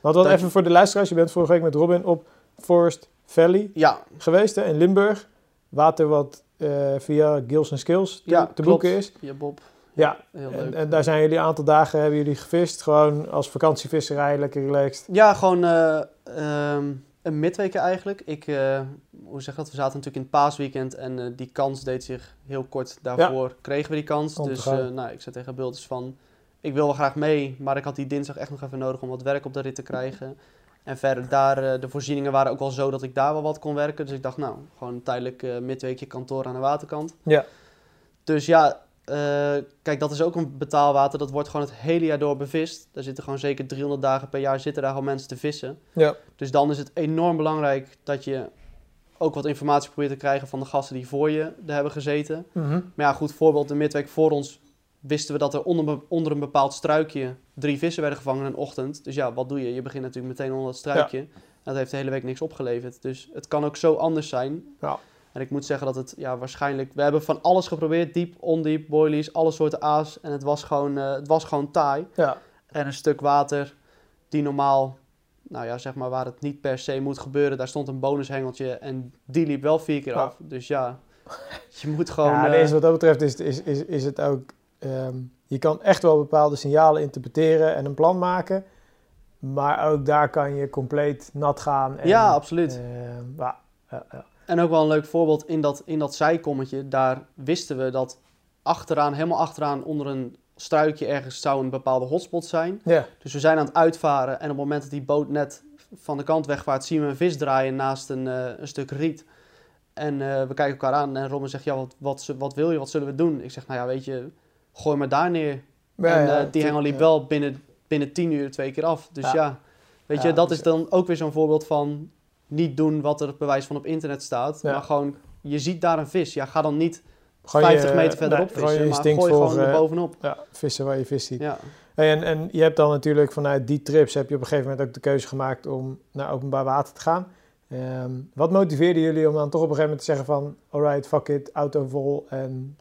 Want wel Dat- even voor de luisteraars. Je bent vorige week met Robin op Forest Valley ja, geweest hè, in Limburg. Water wat eh, via Gills Skills te, ja, te klopt. boeken is. Ja, Bob. Ja, Heel En, leuk. en daar zijn jullie een aantal dagen hebben jullie gevist. Gewoon als vakantievisserij, lekker relaxed. Ja, gewoon eh, ehm, een midweek eigenlijk. Ik, eh, hoe zeg dat? We zaten natuurlijk in het paasweekend en die kans deed zich heel kort daarvoor. Kregen we die kans. Om te Dus nou, ik zei tegen Bulters van, ik wil wel graag mee, maar ik had die dinsdag echt nog even nodig om wat werk op de rit te krijgen. En verder daar, eh, de voorzieningen waren ook wel zo dat ik daar wel wat kon werken. Dus ik dacht, nou, gewoon een tijdelijk eh, midweekje kantoor aan de waterkant. Ja. Dus ja, eh, kijk, dat is ook een betaalwater. Dat wordt gewoon het hele jaar door bevist. Daar zitten gewoon zeker 300 dagen per jaar zitten daar gewoon mensen te vissen. Ja. Dus dan is het enorm belangrijk dat je ook wat informatie probeert te krijgen van de gasten die voor je er hebben gezeten. Maar ja, goed voorbeeld, de midweek voor ons wisten we dat er onder, onder een bepaald struikje drie vissen werden gevangen in een ochtend. Dus ja, wat doe je? Je begint natuurlijk meteen onder dat struikje. Dat heeft de hele week niks opgeleverd. Dus het kan ook zo anders zijn. Ja. En ik moet zeggen dat het ja, waarschijnlijk... We hebben van alles geprobeerd. Diep, ondiep, boilies, alle soorten aas. En het was gewoon, eh, het was gewoon taai. Ja. En een stuk water die normaal, nou ja, zeg maar waar het niet per se moet gebeuren. Daar stond een bonushengeltje en die liep wel vier keer af. Dus ja, je moet gewoon... ja, deze, wat dat betreft is, is, is, is het ook... ehm, je kan echt wel bepaalde signalen interpreteren en een plan maken. Maar ook daar kan je compleet nat gaan. En, ja, absoluut. ehm. En ook wel een leuk voorbeeld in dat, in dat zijkommetje. Daar wisten we dat achteraan, helemaal achteraan onder een struikje ergens zou een bepaalde hotspot zijn. Ja, Dus we zijn aan het uitvaren en op het moment dat die boot net van de kant wegvaart, zien we een vis draaien naast een, eh, een stuk riet. En eh, we kijken elkaar aan en Robin zegt, ja, wat, wat, wat wil je, wat zullen we doen? Ik zeg, nou ja, weet je, gooi maar daar neer. Ja, en ja, eh, die hengel liep ja. wel binnen, binnen tien uur twee keer af. Dus Ja. ja, weet je, dat dus- is dan ook weer zo'n voorbeeld van niet doen wat er bewijs van op internet staat. Ja. Maar gewoon, je ziet daar een vis. Ja, ga dan niet Gewoon 50 je- meter verderop nee, vissen, maar gooi gewoon er bovenop. Ja, vissen waar je vis ziet. Ja. Hey, En, en je hebt dan natuurlijk vanuit die trips heb je op een gegeven moment ook de keuze gemaakt om naar openbaar water te gaan. Ehm, wat motiveerde jullie om dan toch op een gegeven moment te zeggen van, alright, fuck it, auto vol en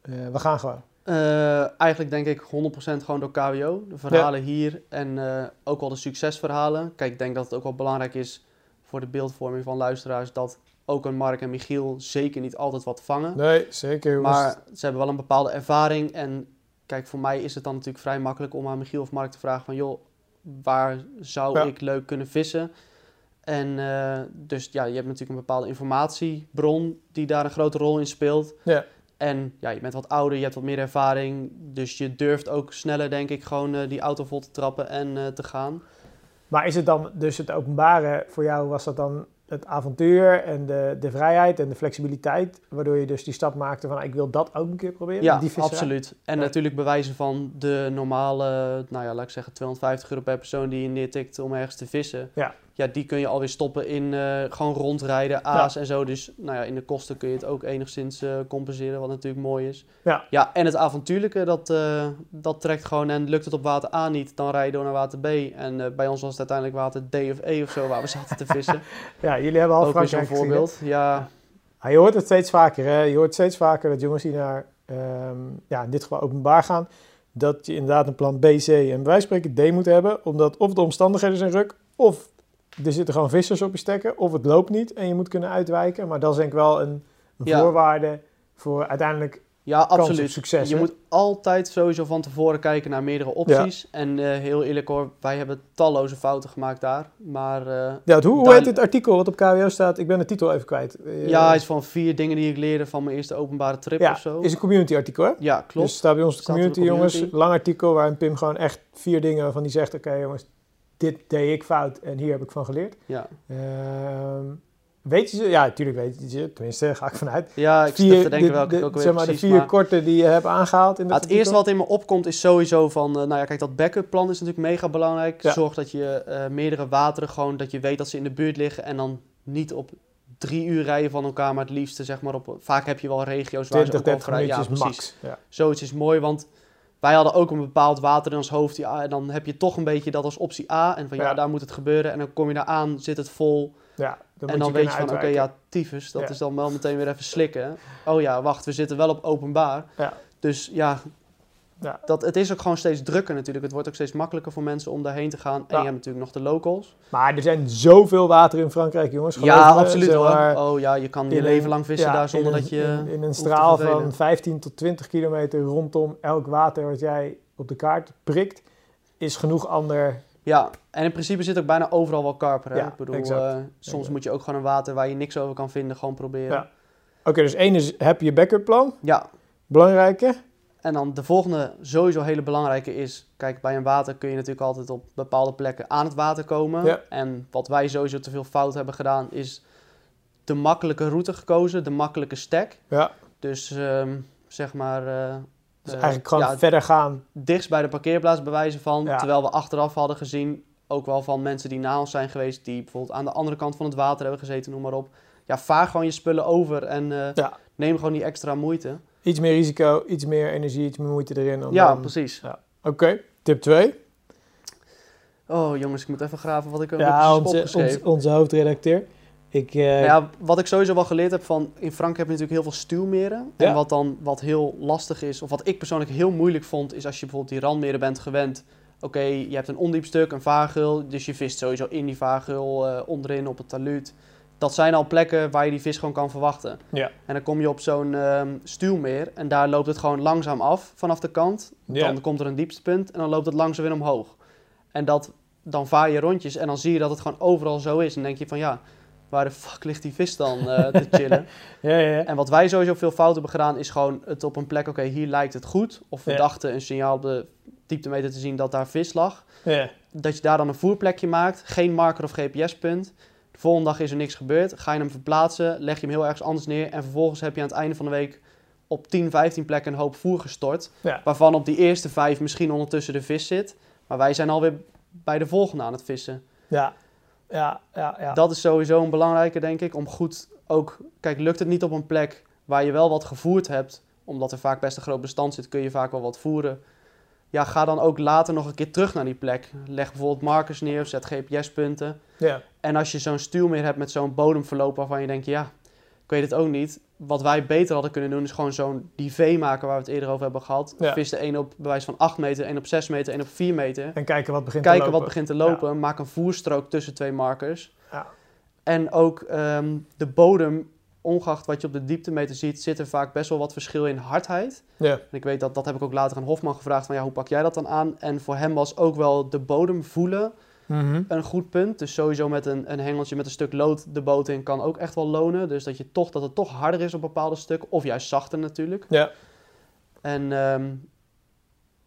eh, we gaan gewoon. Eh, eigenlijk denk ik 100% gewoon door KWO. De verhalen hier en eh, ook wel de succesverhalen. Kijk, ik denk dat het ook wel belangrijk is voor de beeldvorming van luisteraars dat ook een Mark en Michiel zeker niet altijd wat vangen. Nee, zeker. jongens. Maar ze hebben wel een bepaalde ervaring. En kijk, voor mij is het dan natuurlijk vrij makkelijk om aan Michiel of Mark te vragen van... joh, waar zou Ja. ik leuk kunnen vissen? En eh, dus ja, je hebt natuurlijk een bepaalde informatiebron die daar een grote rol in speelt. Ja. En ja, je bent wat ouder, je hebt wat meer ervaring. Dus je durft ook sneller, denk ik, gewoon eh, die auto vol te trappen en eh, te gaan. Maar is het dan dus het openbare voor jou, was dat dan het avontuur en de, de vrijheid en de flexibiliteit, waardoor je dus die stap maakte van ik wil dat ook een keer proberen? Ja, die absoluut. En Ja. natuurlijk bewijzen van de normale, nou ja, laat ik zeggen 250 euro per persoon die je neertikt om ergens te vissen. Ja. Ja, die kun je alweer stoppen in eh, gewoon rondrijden, aas en zo. Dus nou ja, in de kosten kun je het ook enigszins eh, compenseren, wat natuurlijk mooi is. Ja. Ja, en het avontuurlijke, dat, eh, dat trekt gewoon. En lukt het op water A niet, dan rij je door naar water B. En bij ons was het uiteindelijk water D of E of zo waar we zaten te vissen. Ja, jullie hebben al zo'n Frankrijk hè? voorbeeld. Ja, Ah, je hoort het steeds vaker, hè? Je hoort steeds vaker dat jongens die naar, ehm, ja, in dit geval openbaar gaan, dat je inderdaad een plan B, C en van spreken D moet hebben, omdat of de omstandigheden zijn ruk, of er zitten gewoon vissers op je stekken, of het loopt niet en je moet kunnen uitwijken. Maar dat is denk ik wel een, een Ja. voorwaarde voor uiteindelijk Ja, kans absoluut. op succes. je hè? moet altijd sowieso van tevoren kijken naar meerdere opties. En eh, heel eerlijk hoor, wij hebben talloze fouten gemaakt daar. Maar eh, Ja, hoe, hoe daar- heet het artikel wat op KWO staat? Ik ben de titel even kwijt. Eh, ja, het is van vier dingen die ik leerde van mijn eerste openbare trip ja, of zo. is een community artikel, hè? Ja, klopt. Dus staat bij ons de community, jongens. Lang artikel waarin Pim gewoon echt vier dingen waarvan die zegt... Oké jongens, dit deed ik fout en hier heb ik van geleerd. ja. Ehm, weet je ze? Ja, natuurlijk weet je ze. Tenminste, ga ik vanuit. Ja, ik zit Vier, te denken de- welke ik ook weer zeg maar, precies. de vier maar- korte die je hebt aangehaald in dat het eerste wat in me opkomt is sowieso van, eh, nou ja, kijk, dat backup plan is natuurlijk mega belangrijk. Ja. Zorg dat je eh, meerdere wateren gewoon, dat je weet dat ze in de buurt liggen en dan niet op drie uur rijden van elkaar, maar het liefste zeg maar op, vaak heb je wel regio's waar 20, ze ook al 30 vrij, ja precies. max. Ja. Zoiets is mooi, want wij hadden ook een bepaald water in ons hoofd, ja, en dan heb je toch een beetje dat als optie A en van ja, Ja. daar moet het gebeuren en dan kom je daar aan, zit het vol Ja, dan en dan weet je van, oké, ja, tyfus, dat Ja. is dan wel meteen weer even slikken. Oh ja, wacht, we zitten wel op openbaar. Ja. Dus ja, Ja. Dat, het is ook gewoon steeds drukker natuurlijk. Het wordt ook steeds makkelijker voor mensen om daarheen te gaan. En Ja. je hebt natuurlijk nog de locals. Maar er zijn zoveel water in Frankrijk, jongens. Geloof ja, me, absoluut zeg hoor. maar, Oh ja, je kan je leven lang vissen ja, daar zonder een- dat je... In, in een straal van vervelen. 15 tot 20 kilometer rondom elk water wat jij op de kaart prikt, is genoeg ander... Ja, en in principe zit ook bijna overal wel karper. Hè? Ja, ik bedoel, eh, soms Exact. moet je ook gewoon een water waar je niks over kan vinden gewoon proberen. Ja. Oké, dus één is, heb je je backup plan? ja, Belangrijke? En dan de volgende, sowieso hele belangrijke is... Kijk, bij een water kun je natuurlijk altijd op bepaalde plekken aan het water komen. Ja. En wat wij sowieso te veel fout hebben gedaan... is de makkelijke route gekozen, de makkelijke stack. Ja, Dus ehm, zeg maar... eh, dus eh, eigenlijk gewoon ja, verder gaan. dichtst bij de parkeerplaats bewijzen van. Ja. Terwijl we achteraf hadden gezien, ook wel van mensen die na ons zijn geweest... die bijvoorbeeld aan de andere kant van het water hebben gezeten, noem maar op. Ja, vaar gewoon je spullen over en eh, neem gewoon die extra moeite. Iets meer risico, iets meer energie, iets meer moeite erin. dan Ja, dan- precies. Oké, tip 2. Oh jongens, ik moet even graven wat ik ook Ja, heb onze, onze, onze hoofdredacteur. Ik, eh, Nou ja, wat ik sowieso wel geleerd heb van... In Frankrijk heb je natuurlijk heel veel stuwmeren. Ja. En wat dan wat heel lastig is... Of wat ik persoonlijk heel moeilijk vond... Is als je bijvoorbeeld die randmeren bent gewend... Oké, je hebt een ondiep stuk, een vaargeul. Dus je vist sowieso in die vaargeul eh, onderin op het taluut. Dat zijn al plekken waar je die vis gewoon kan verwachten. Ja. En dan kom je op zo'n ehm stuwmeer. En daar loopt het gewoon langzaam af vanaf de kant. Ja. Dan komt er een dieptepunt. En dan loopt het langzaam weer omhoog. En dat, dan vaar je rondjes. En dan zie je dat het gewoon overal zo is. En dan denk je van ja... Waar de fuck ligt die vis dan eh, te chillen? ja, ja. En wat wij sowieso veel fout hebben gedaan, is gewoon het op een plek, oké, hier lijkt het goed. Of we dachten een signaal op de dieptemeter te zien dat daar vis lag. ja. Dat je daar dan een voerplekje maakt, geen marker of GPS-punt. De volgende dag is er niks gebeurd. Ga je hem verplaatsen, leg je hem heel ergens anders neer. En vervolgens heb je aan het einde van de week op 10, 15 plekken een hoop voer gestort. Ja. Waarvan op die eerste vijf misschien ondertussen de vis zit. Maar wij zijn alweer bij de volgende aan het vissen. Ja, ja, ja. ja. Dat is sowieso een belangrijke, denk ik. Om goed ook... Kijk, lukt het niet op een plek waar je wel wat gevoerd hebt... omdat er vaak best een groot bestand zit, kun je vaak wel wat voeren. Ja, ga dan ook later nog een keer terug naar die plek. Leg bijvoorbeeld markers neer of zet GPS-punten. ja. En als je zo'n stuwmeer hebt met zo'n bodemverloop waarvan je denkt... ja, ik weet het ook niet. Wat wij beter hadden kunnen doen is gewoon zo'n divé maken... waar we het eerder over hebben gehad. Ja. Vis de één op bewijs van 8 meter, één op 6 meter, één op 4 meter En kijken wat begint te kijken lopen. wat begint te lopen. Maak een voerstrook tussen twee markers. Ja. En ook ehm, de bodem, ongeacht wat je op de dieptemeter ziet, zit er vaak best wel wat verschil in hardheid. Ja, En ik weet dat, dat heb ik ook later aan Hofman gevraagd, van ja, hoe pak jij dat dan aan? En voor hem was ook wel de bodem voelen Mhm. een goed punt. Dus sowieso met een, een hengeltje met een stuk lood de boot in kan ook echt wel lonen. Dus dat, je toch, dat het toch harder is op bepaalde stukken, of juist zachter natuurlijk. ja. En ehm,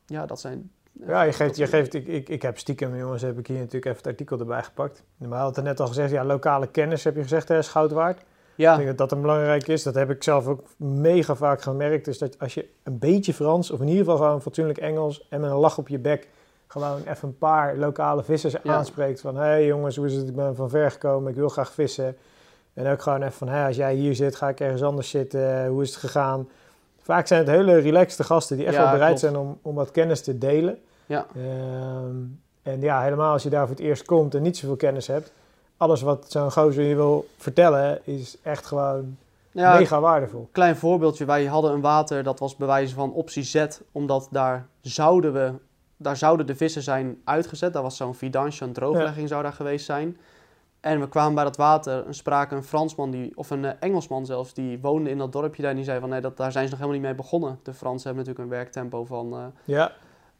ja, dat zijn... ja je geeft, je geeft ik, ik, ik heb stiekem, jongens, heb ik hier natuurlijk even het artikel erbij gepakt. Maar hadden het net al gezegd, ja, lokale kennis heb je gezegd, hè, is goud waard. Ja, Ik denk dat dat een belangrijk is. Dat heb ik zelf ook mega vaak gemerkt. Dus dat als je een beetje Frans, of in ieder geval gewoon fatsoenlijk Engels, en met een lach op je bek, gewoon even een paar lokale vissers Ja. aanspreekt. Van, hé hey jongens, hoe is het? Ik ben van ver gekomen, ik wil graag vissen. En ook gewoon even van, hé, als jij hier zit, ga ik ergens anders zitten. Hoe is het gegaan? Vaak zijn het hele relaxte gasten die echt Ja, wel bereid klopt. zijn om, om wat kennis te delen. Ja. Ehm, en ja, helemaal als je daar voor het eerst komt en niet zoveel kennis hebt. Alles wat zo'n gozer je wil vertellen is echt gewoon ja mega waardevol. Klein voorbeeldje, wij hadden een water dat was bewijzen van optie Z, omdat daar zouden we, daar zouden de vissen zijn uitgezet. Daar was zo'n vidange, een drooglegging zou daar geweest zijn. En we kwamen bij dat water en spraken een Fransman, die, of een eh, Engelsman zelfs, die woonde in dat dorpje daar. En die zei van, nee, dat, daar zijn ze nog helemaal niet mee begonnen. De Fransen hebben natuurlijk een werktempo van, eh, Ja,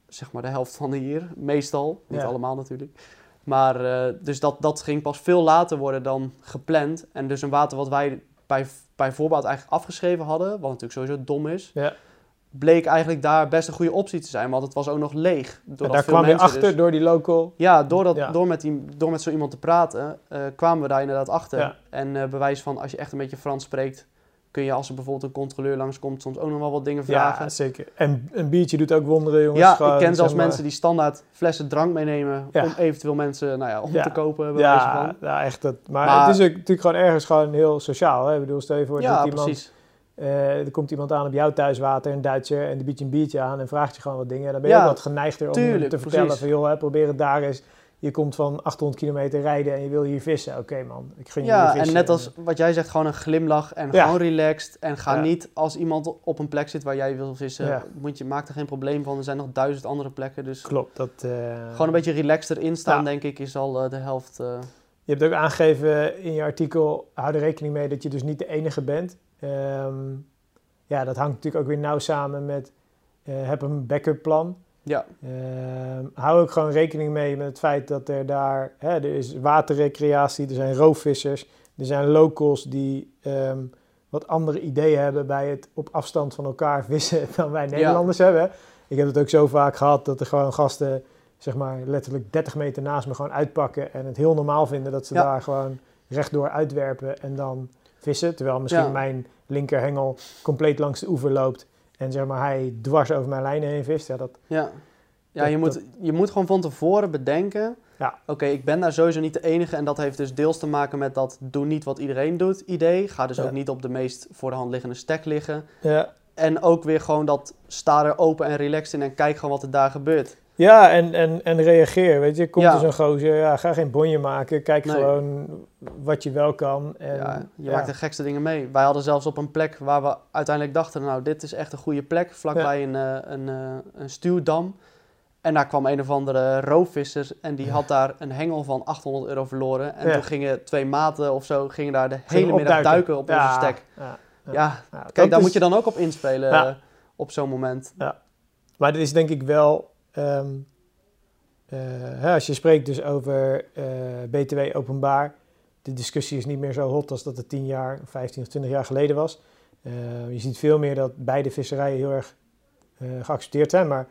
zeg maar, de helft van hier. Meestal, niet Ja. allemaal natuurlijk. Maar, eh, dus dat, dat ging pas veel later worden dan gepland. En dus een water wat wij bij, bij voorbaat eigenlijk afgeschreven hadden, wat natuurlijk sowieso dom is. Ja. bleek eigenlijk daar best een goede optie te zijn. Want het was ook nog leeg. En daar kwam je achter dus- door die local. Ja, door, dat, Ja. Door, met die, door met zo iemand te praten, eh, kwamen we daar inderdaad achter. Ja. En eh, bewijs van, als je echt een beetje Frans spreekt, kun je als er bijvoorbeeld een controleur langskomt, soms ook nog wel wat dingen vragen. Ja, zeker. En een biertje doet ook wonderen, jongens. Ja, ik ken zelfs maar- mensen die standaard flessen drank meenemen Ja. om eventueel mensen nou ja, om Ja. te kopen. bij wijze Ja, van. ja, echt. Dat, maar, Maar- het is ook natuurlijk gewoon ergens gewoon heel sociaal. Hè? Ik bedoel, stel je voor ja dat iemand, precies. eh, er komt iemand aan op jouw thuiswater, een Duitser, en die biedt je een biertje aan en vraagt je gewoon wat dingen. En dan ben je Ja, ook wat geneigder om tuurlijk, te vertellen precies. van, joh, hè, probeer het daar eens. Je komt van 800 kilometer rijden en je wil hier vissen. Oké man, ik gun je Ja, vissen. en net als wat jij zegt, gewoon een glimlach en Ja. gewoon relaxed. En ga Ja. niet als iemand op een plek zit waar jij wil vissen, Ja. moet je, maak er geen probleem van. Er zijn nog duizend andere plekken, dus Klopt, dat... eh, gewoon een beetje relaxed erin staan, Ja. denk ik, is al eh, de helft. eh, Je hebt ook aangegeven in je artikel, hou er rekening mee dat je dus niet de enige bent. Ehm, ja, dat hangt natuurlijk ook weer nauw samen met, heb een backup plan. Ja, Ehm, hou ook gewoon rekening mee met het feit dat er daar, hè, er is waterrecreatie, er zijn roofvissers, er zijn locals die ehm, wat andere ideeën hebben bij het op afstand van elkaar vissen dan wij Nederlanders hebben. Ik heb het ook zo vaak gehad dat er gewoon gasten, zeg maar letterlijk 30 meter naast me gewoon uitpakken en het heel normaal vinden dat ze Ja. daar gewoon rechtdoor uitwerpen en dan vissen. Terwijl misschien Ja. mijn linkerhengel compleet langs de oever loopt en zeg maar hij dwars over mijn lijnen heen vist. Ja, dat, ja. Ja, Dat- je moet, je moet gewoon van tevoren bedenken. Ja. Oké, ik ben daar sowieso niet de enige. En dat heeft dus deels te maken met dat doe niet wat iedereen doet idee. Ga dus Ja. ook niet op de meest voor de hand liggende stek liggen. ja, En ook weer gewoon dat sta er open en relaxed in en kijk gewoon wat er daar gebeurt. Ja, en, en, en reageer, weet je. Komt Ja. er zo'n gozer, ja, ga geen bonje maken. Kijk Nee. gewoon wat je wel kan. En, ja, je ja. maakt de gekste dingen mee. Wij hadden zelfs op een plek waar we uiteindelijk dachten, nou, dit is echt een goede plek, vlakbij een, eh, een, eh, een stuwdam. En daar kwam een of andere roofvisser en die had daar een hengel van 800 euro verloren. En Ja. toen gingen twee maten of zo, gingen daar de hele middag duiken op Ja, onze stek. Ja, Ja, ja. Ja, dat kijk, daar is- moet je dan ook op inspelen Ja. eh, op zo'n moment. Maar dit is denk ik wel... ehm, eh, als je spreekt dus over eh, BTW openbaar... De discussie is niet meer zo hot als dat het 10 jaar, 15 of 20 jaar geleden was. Eh, je ziet veel meer dat beide visserijen heel erg eh, geaccepteerd zijn. Maar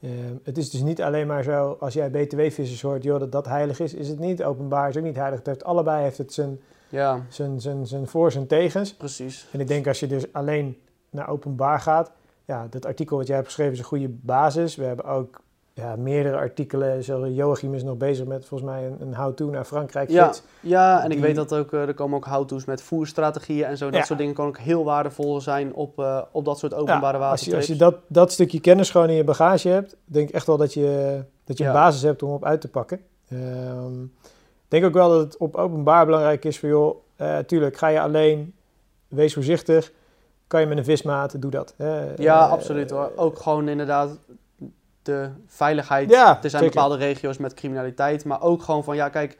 eh, het is dus niet alleen maar zo, als jij BTW-vissers hoort, joh, dat dat heilig is, is het niet. Openbaar is ook niet heilig. Het heeft, allebei heeft het zijn, Ja, zijn, zijn, zijn voor- en tegens. precies. En ik denk als je dus alleen naar openbaar gaat, ja, dat artikel wat jij hebt geschreven is een goede basis. We hebben ook ja, meerdere artikelen. Zo, Joachim is nog bezig met volgens mij een, een how-to naar Frankrijk Ja, gids. ja, en ik weet dat ook, eh, er komen ook how-to's met voerstrategieën en zo. Dat Ja. soort dingen kan ook heel waardevol zijn op, eh, op dat soort openbare Ja, als je, als je dat, dat stukje kennis gewoon in je bagage hebt, denk ik echt wel dat je, dat je Ja. een basis hebt om op uit te pakken. Ehm, denk ook wel dat het op openbaar belangrijk is voor joh, eh, tuurlijk, ga je alleen, wees voorzichtig. Kan je met een vismaat, doe dat. hè. Ja, absoluut hoor. Ook gewoon inderdaad de veiligheid. Ja, er zijn zeker. bepaalde regio's met criminaliteit, maar ook gewoon van ja, kijk,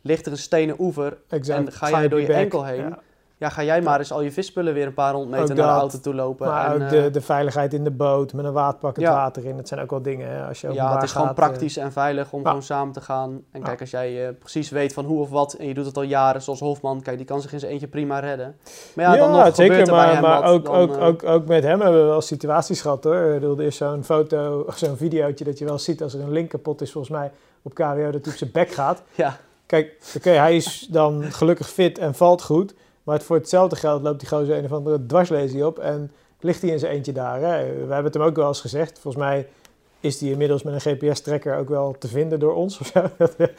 ligt er een stenen oever, exact. en ga jij door je enkel heen? Ja. Ja, ga jij maar eens al je visspullen weer een paar honderd meter Ook naar de auto toe lopen. Maar en, ook eh, de, de veiligheid in de boot, met een waterpak het Ja. water in. Dat zijn ook wel dingen. Hè, als je ja, het is gewoon gaat, eh, praktisch en veilig om ja. gewoon samen te gaan. En kijk, als jij eh, precies weet van hoe of wat en je doet het al jaren, zoals Hofman, kijk, die kan zich in zijn eentje prima redden. Maar ja, dan nog zeker, gebeurt er bij maar, hem maar wat, ook, dan, ook, ook, ook met hem hebben we wel situaties gehad hoor. Ik bedoel, Er is zo'n foto of zo'n videootje dat je wel ziet als er een link kapot is, volgens mij op KWO, dat hij op zijn bek gaat. Ja, Kijk, oké, hij is dan gelukkig fit en valt goed. Maar het voor hetzelfde geld loopt die gozer een of andere dwarslesie op en ligt hij in zijn eentje daar. Hè. We hebben het hem ook wel eens gezegd. Volgens mij is hij inmiddels met een GPS-tracker ook wel te vinden door ons of zo. Dat, we-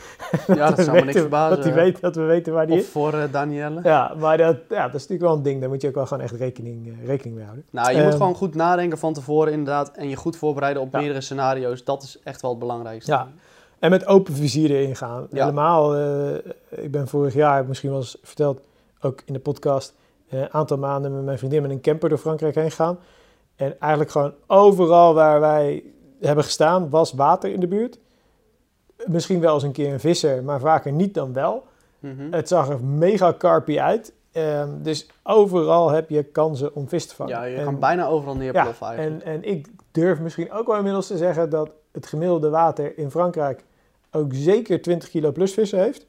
ja dat we zou me niks verbazen. Dat, hij weet, dat we weten waar hij Of is. voor eh, Danielle. Ja, maar dat, ja, dat is natuurlijk wel een ding. Daar moet je ook wel gewoon echt rekening, eh, rekening mee houden. Nou, je moet Ehm, gewoon goed nadenken van tevoren inderdaad en je goed voorbereiden op Ja. meerdere scenario's. Dat is echt wel het belangrijkste. Ja. En met open vizier erin gaan. Ja. Helemaal, eh, ik ben vorig jaar, misschien wel eens verteld, ook in de podcast, eh, een aantal maanden met mijn vriendin met een camper door Frankrijk heen gegaan. En eigenlijk gewoon overal waar wij hebben gestaan, was water in de buurt. Misschien wel eens een keer een visser, maar vaker niet dan wel. Mhm. Het zag er mega carpy uit. Ehm, dus overal heb je kansen om vis te vangen. ja, je En- kan bijna overal neerploffen ja, eigenlijk. en, en ik durf misschien ook wel inmiddels te zeggen dat het gemiddelde water in Frankrijk ook zeker 20 kilo plus vissen heeft.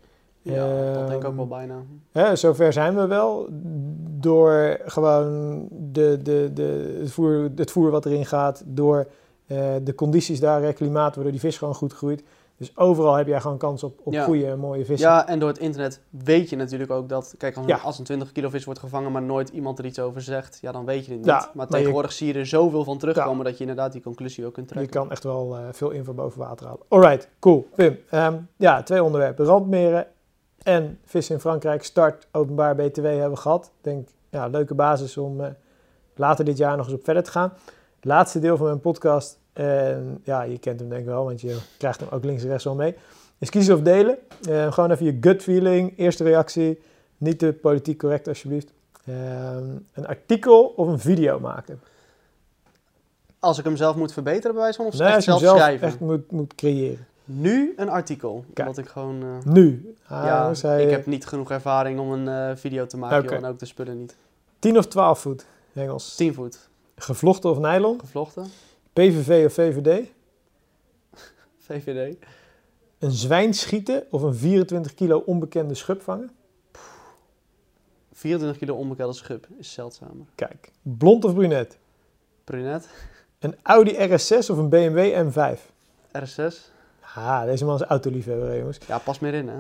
Ja, dat denk ik ook Ehm, wel bijna. Hè, zover zijn we wel. Door gewoon de, de, de, het, voer, het voer wat erin gaat. Door eh, de condities daar, hè, klimaat, waardoor die vis gewoon goed groeit. Dus overal heb jij gewoon kans op, op Ja. goede en mooie vissen. Ja, en door het internet weet je natuurlijk ook dat... Kijk, als, Ja. als een 20 kilo vis wordt gevangen, maar nooit iemand er iets over zegt... Ja, dan weet je het niet. Ja, maar maar je- tegenwoordig zie je er zoveel van terugkomen... dat je inderdaad die conclusie wel kunt Je trekken. kan echt wel eh, veel info boven water halen. Alright, cool. Ehm, ja, twee onderwerpen. Randmeren en vissen in Frankrijk. Start openbaar BTW hebben gehad. Ik denk, ja, leuke basis om eh, later dit jaar nog eens op verder te gaan. Het laatste deel van mijn podcast, en ja, je kent hem denk ik wel, want je krijgt hem ook links en rechts wel mee. Is kiezen of delen. Eh, gewoon even je gut feeling, eerste reactie. Niet te politiek correct alsjeblieft. Ehm, een artikel of een video maken. Als ik hem zelf moet verbeteren bij wijze van... of Nee, zelf zelf schrijven. echt moet, moet creëren. Nu een artikel. Kijk. Ik gewoon... eh, Nu. Ah, ja, ik heb niet genoeg ervaring om een eh, video te maken, joh, en ook de spullen niet. 10 of 12 voet, Engels. 10 voet Gevlochten of nylon? gevlochten, PVV of VVD? VVD. Een zwijn schieten of een 24 kilo onbekende schub vangen? 24 kilo onbekende schub is zeldzamer. Kijk. Blond of brunet? Brunet, Een Audi RS6 of een BMW M5? RS6. Ah, deze man is autoliefhebber, jongens. Ja, pas meer in, hè.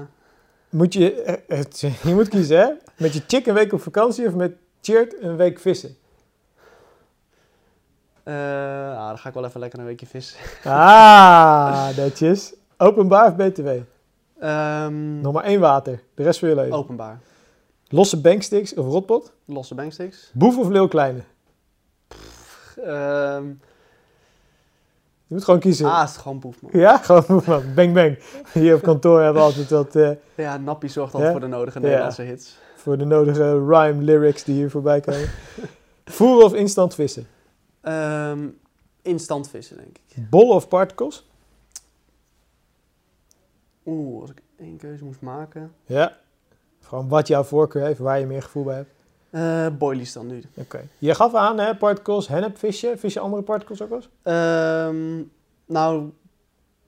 Moet je, eh, je moet kiezen, hè? Met je chick een week op vakantie of met Cheert een week vissen? Eh, ah, dan ga ik wel even lekker een weekje vissen. Ah, netjes. Openbaar of BTW? Ehm, Nog maar één water, de rest van je leven. openbaar. Losse banksticks of rotpot? Losse banksticks. Boef of leeuw kleine? Ehm moet gewoon kiezen. ah, is gewoon boef, man. Ja, gewoon man. bang bang. Hier op kantoor hebben we altijd wat eh, Ja, Nappie zorgt altijd voor de nodige. Nederlandse hits. voor de nodige rhyme lyrics die hier voorbij komen. Voeren of instant vissen? Ehm, instant vissen, denk ik. Bollen of particles? Oeh, als ik één keuze moest maken. Ja. Gewoon wat jouw voorkeur heeft, waar je meer gevoel bij hebt. Eh boilies dan nu. Oké. Je gaf aan, hè, particles, hennep vissen. Vis je andere particles ook wel eens? Ehm, nou,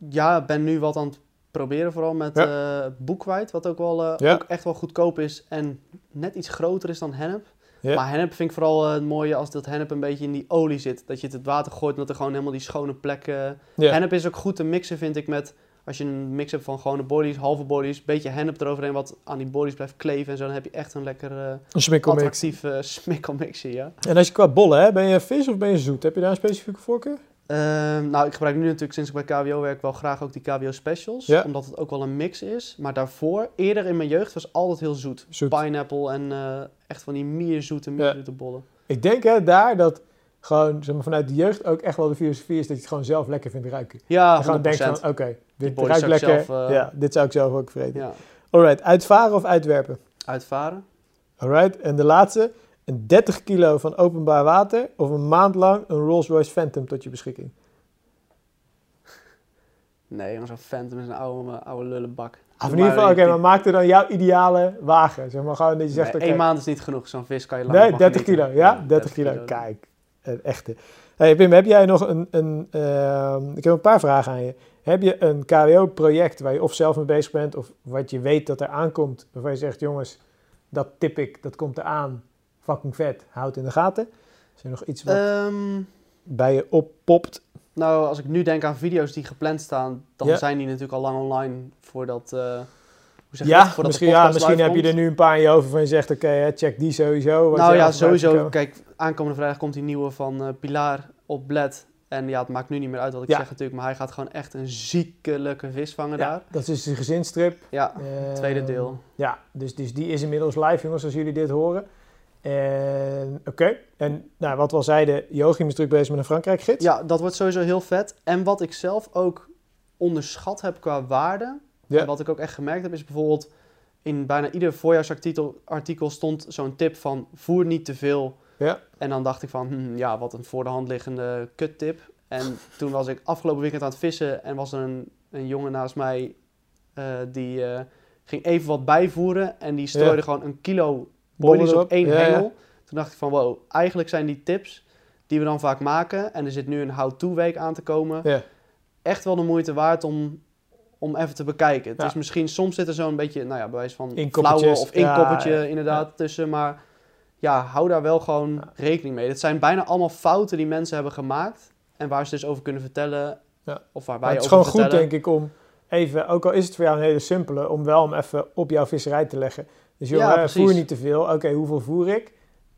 ja, ben nu wat aan het proberen, vooral met eh boekwijd, wat ook, wel, eh, Ja. ook echt wel goedkoop is en net iets groter is dan hennep. Ja. Maar hennep vind ik vooral het mooie als dat hennep een beetje in die olie zit. Dat je het het water gooit en dat er gewoon helemaal die schone plekken... Ja. Hennep is ook goed te mixen, vind ik, met... Als je een mix hebt van gewone bodies, halve bodies, beetje hennep eroverheen wat aan die bodies blijft kleven en zo, dan heb je echt een lekker Een smikkelmix. attractief eh, smikkelmixje, ja. En als je qua bollen, hè, ben je vis of ben je zoet? Heb je daar een specifieke voorkeur? Ehm, nou, ik gebruik nu natuurlijk sinds ik bij KWO werk wel graag ook die KWO specials. Ja. Omdat het ook wel een mix is. Maar daarvoor, eerder in mijn jeugd, was altijd heel zoet. Zoet. Pineapple en eh, echt van die mierzoete, mierzoete bollen. Ik denk hè, daar dat gewoon zeg maar, vanuit de jeugd ook echt wel de filosofie is dat je het gewoon zelf lekker vindt ruiken. Ja, en gewoon 100%. denkt van, oké, dit ruikt lekker. zelf, eh, ja, dit zou ik zelf ook vreten. ja. Alright, uitvaren of uitwerpen? Uitvaren. Alright, en de laatste, een 30 kilo van openbaar water of een maand lang een Rolls Royce Phantom tot je beschikking. Nee, zo'n Phantom is een oude, oude lullenbak. Of in ieder geval, oké, maar maak er dan jouw ideale wagen. Zeg maar gewoon dat je zegt, Nee, één maand is niet genoeg. Zo'n vis kan je lang nee, van 30 genieten. kilo, ja? 30 kilo, kijk, echte. Hey Pim, heb jij nog een, een ehm, ik heb een paar vragen aan je. Heb je een KWO-project waar je of zelf mee bezig bent of wat je weet dat er aankomt, waarvan je zegt, jongens, dat tip ik, dat komt eraan, fucking vet, houd in de gaten. Is er nog iets wat Ehm, bij je oppopt? nou, als ik nu denk aan video's die gepland staan, dan Ja. zijn die natuurlijk al lang online voordat... eh hoe zeg Ja, dat? Misschien, ja, misschien heb je er nu een paar in je hoofd van je zegt, oké, check die sowieso. wat Nou ja, sowieso. Kijk, aankomende vrijdag komt die nieuwe van eh, Pilar op Bled. En ja, het maakt nu niet meer uit wat ik Ja. zeg natuurlijk, maar hij gaat gewoon echt een ziekelijke vis vangen daar. Ja, dat is de gezinsstrip. Ja, Ehm, tweede deel. Ja, dus, dus die is inmiddels live, jongens, als jullie dit horen. En oké, en nou, wat we al zeiden, Joachim is druk bezig met een Frankrijk-gids. Ja, dat wordt sowieso heel vet. En wat ik zelf ook onderschat heb qua waarde, Ja. en wat ik ook echt gemerkt heb, is bijvoorbeeld in bijna ieder voorjaarsartikel artikel stond zo'n tip van voer niet te veel. Ja. En dan dacht ik van, hm, ja, wat een voor de hand liggende kuttip. En toen was ik afgelopen weekend aan het vissen en was er een, een jongen naast mij eh, die eh, ging even wat bijvoeren en die strooide Ja. gewoon een kilo boilies op één Ja, hengel. Toen dacht ik van, wow, eigenlijk zijn die tips die we dan vaak maken, en er zit nu een how-to week aan te komen, Ja. echt wel de moeite waard om, om even te bekijken. Het Ja. is misschien, soms zit er zo'n beetje, nou ja, bewijs van flauwe of inkoppertje ja, inderdaad tussen. Maar ja, hou daar wel gewoon rekening mee. Het zijn bijna allemaal fouten die mensen hebben gemaakt. En waar ze dus over kunnen vertellen. Ja. Of waar wij het is over gewoon goed, denk ik, om even, ook al is het voor jou een hele simpele, om wel hem even op jouw visserij te leggen. Dus joh, precies. voer niet te veel. Oké, hoeveel voer ik?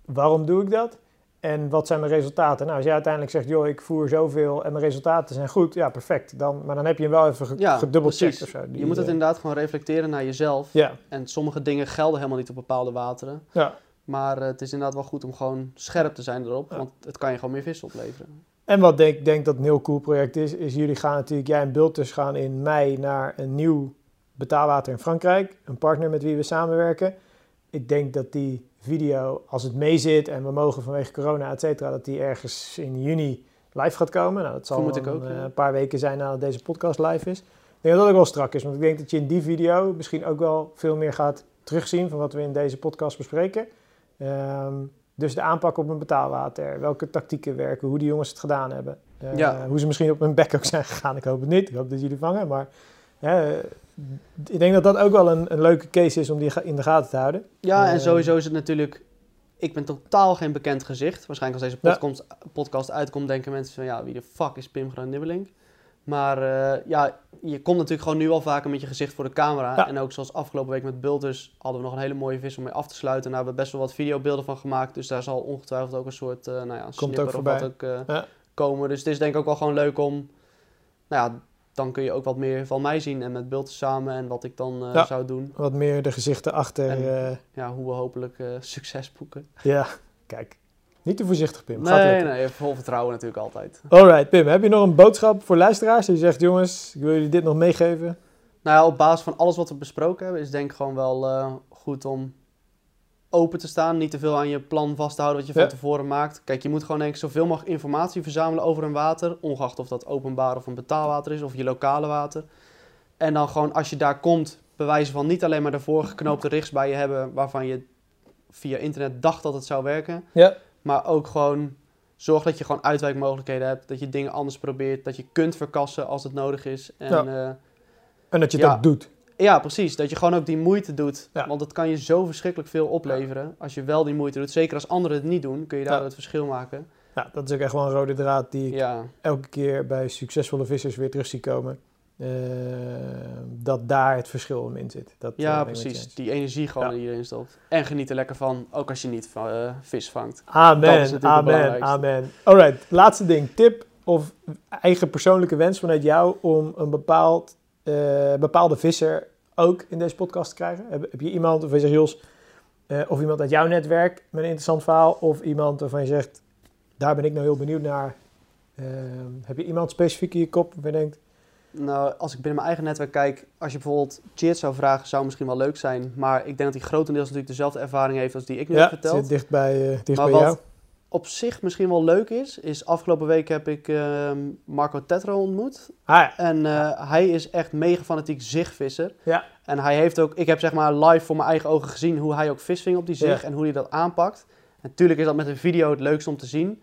Waarom doe ik dat? En wat zijn mijn resultaten? Nou, als jij uiteindelijk zegt, joh, ik voer zoveel en mijn resultaten zijn goed, ja, perfect. Dan, maar dan heb je hem wel even ge Ja, gedubbelcheckt of zo. Die, Je moet het eh, inderdaad gewoon reflecteren naar jezelf. Ja, En sommige dingen gelden helemaal niet op bepaalde wateren. ja. Maar eh, het is inderdaad wel goed om gewoon scherp te zijn erop. Ja. Want het kan je gewoon meer vis opleveren. En wat ik denk dat een heel cool project is, is jullie gaan natuurlijk, jij en Bultus gaan in mei naar een nieuw betaalwater in Frankrijk. Een partner met wie we samenwerken. Ik denk dat die video, als het mee zit en we mogen vanwege corona, et cetera, dat die ergens in juni live gaat komen. Nou, dat zal ik een, ook, eh, ja. een paar weken zijn nadat deze podcast live is. Ik denk dat dat ook wel strak is, want ik denk dat je in die video misschien ook wel veel meer gaat terugzien van wat we in deze podcast bespreken. Ehm, dus de aanpak op een betaalwater, welke tactieken werken, hoe die jongens het gedaan hebben. Eh, Ja. Hoe ze misschien op hun bek ook zijn gegaan, ik hoop het niet. Ik hoop dat jullie vangen, maar ik denk dat dat ook wel een, een leuke case is om die in de gaten te houden. Ja, en sowieso is het natuurlijk... Ik ben totaal geen bekend gezicht. Waarschijnlijk als deze Ja. podcast, podcast uitkomt, denken mensen van... Ja, wie de fuck is Pim Groot Nibbeling? Maar eh, ja, je komt natuurlijk gewoon nu al vaker met je gezicht voor de camera. Ja. En ook zoals afgelopen week met Bulters hadden we nog een hele mooie vis om mee af te sluiten. Daar hebben we best wel wat videobeelden van gemaakt. Dus daar zal ongetwijfeld ook een soort uh, nou ja, ook snipper of wat ook eh, Ja. komen. Dus het is denk ik ook wel gewoon leuk om... Nou ja, dan kun je ook wat meer van mij zien en met Bulters samen en wat ik dan eh, Ja. zou doen. Wat meer de gezichten achter. En- eh, Ja, hoe we hopelijk eh, succes boeken. ja, kijk. Niet te voorzichtig, Pim. Gaat Nee, nee, vol vertrouwen natuurlijk altijd. Alright, Pim. Heb je nog een boodschap voor luisteraars? Die zegt, jongens, ik wil jullie dit nog meegeven. Nou ja, op basis van alles wat we besproken hebben, is denk ik gewoon wel goed om open te staan. Niet te veel aan je plan vast te houden wat je Ja. van tevoren maakt. Kijk, je moet gewoon denk ik zoveel mogelijk informatie verzamelen over een water. Ongeacht of dat openbaar of een betaalwater is of je lokale water. En dan gewoon als je daar komt, bewijzen van niet alleen maar de voorgeknoopte richts bij je hebben waarvan je via internet dacht dat het zou werken. Ja. Maar ook gewoon zorg dat je gewoon uitwijkmogelijkheden hebt. Dat je dingen anders probeert. Dat je kunt verkassen als het nodig is. En Ja. ja, En dat je het Ja. ook doet. Ja precies. Dat je gewoon ook die moeite doet. Ja. Want het kan je zo verschrikkelijk veel opleveren. Als je wel die moeite doet. Zeker als anderen het niet doen, kun je daar Ja. het verschil maken. Ja, dat is ook echt wel een rode draad die ik elke keer bij succesvolle vissers weer terug zie komen. Eh, dat daar het verschil in zit. Dat, eh, ja je precies. Die energie gewoon die erin stopt. En geniet er lekker van. Ook als je niet eh, vis vangt. Dat Amen, amen, amen. Alright, laatste ding. Tip of eigen persoonlijke wens vanuit jou om een bepaald, eh, bepaalde visser ook in deze podcast te krijgen? Heb, heb je iemand, of je zegt Jos, eh, of iemand uit jouw netwerk met een interessant verhaal, of iemand waarvan je zegt, daar ben ik nou heel benieuwd naar. Eh, heb je iemand specifiek in je kop waarvan je denkt, Nou, als ik binnen mijn eigen netwerk kijk, als je bijvoorbeeld Cheert zou vragen, zou misschien wel leuk zijn. Maar ik denk dat hij grotendeels natuurlijk dezelfde ervaring heeft als die ik nu ja, heb verteld. zit dicht bij, eh, dicht Maar bij wat- jou. Op zich misschien wel leuk is, is afgelopen week heb ik ehm, Marco Tetro ontmoet. Ah, ja. En eh, hij is echt mega fanatiek zigvisser. Ja. En hij heeft ook, ik heb zeg maar live voor mijn eigen ogen gezien hoe hij ook vis ving op die zig en hoe hij dat aanpakt. Natuurlijk is dat met een video het leukst om te zien.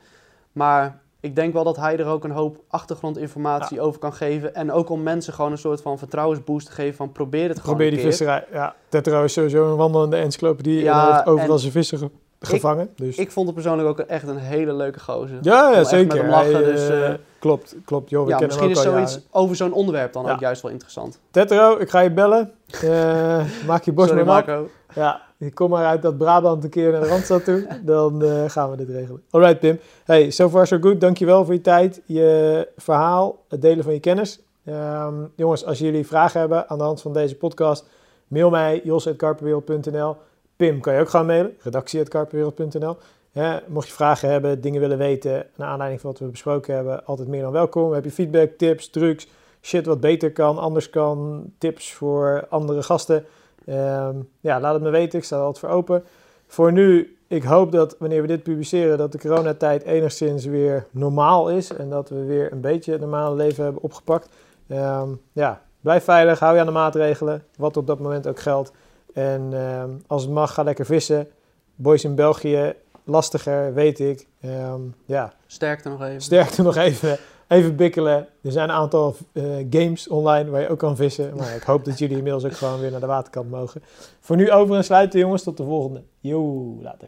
Maar ik denk wel dat hij er ook een hoop achtergrondinformatie over kan geven. En ook om mensen gewoon een soort van vertrouwensboost te geven van probeer het gewoon Probeer die visserij. Ja, Tetro is sowieso een wandelende encyclopedie. En heeft overal en zijn vissen ge- gevangen. dus. Ik vond het persoonlijk ook echt een hele leuke gozer. ja, ja zeker. met hem lachen, Hij, dus, eh, eh, klopt, klopt. Joh, we ja, misschien is zoiets jaren. over zo'n onderwerp dan Ja. ook juist wel interessant. Tetro, ik ga je bellen. Eh, maak je borst Sorry maar op. Ja, ik kom maar uit dat Brabant een keer naar de Randstad toe. Dan gaan we dit regelen. Alright, Pim. Hey, so far so good. Dankjewel voor je tijd, je verhaal, het delen van je kennis. Ehm, jongens, als jullie vragen hebben aan de hand van deze podcast, mail mij jos.karperwereld.nl. Pim kan je ook gaan mailen, redactie.karperwereld.nl. Hè, mocht je vragen hebben, dingen willen weten, naar aanleiding van wat we besproken hebben, altijd meer dan welkom. Heb je feedback, tips, trucs, shit wat beter kan, anders kan, tips voor andere gasten. Ehm, ja, laat het me weten. Ik sta altijd voor open. Voor nu, ik hoop dat wanneer we dit publiceren, dat de coronatijd enigszins weer normaal is. En dat we weer een beetje het normale leven hebben opgepakt. Ehm, ja, blijf veilig, hou je aan de maatregelen, wat op dat moment ook geldt. En ehm, als het mag, ga lekker vissen. Boys in België, lastiger, weet ik. Ehm, ja, Sterkte nog even. sterkte nog even. even bikkelen. Er zijn een aantal eh, games online waar je ook kan vissen. Maar ik hoop dat jullie inmiddels ook gewoon weer naar de waterkant mogen. Voor nu over en sluiten jongens. Tot de volgende. Yo, later.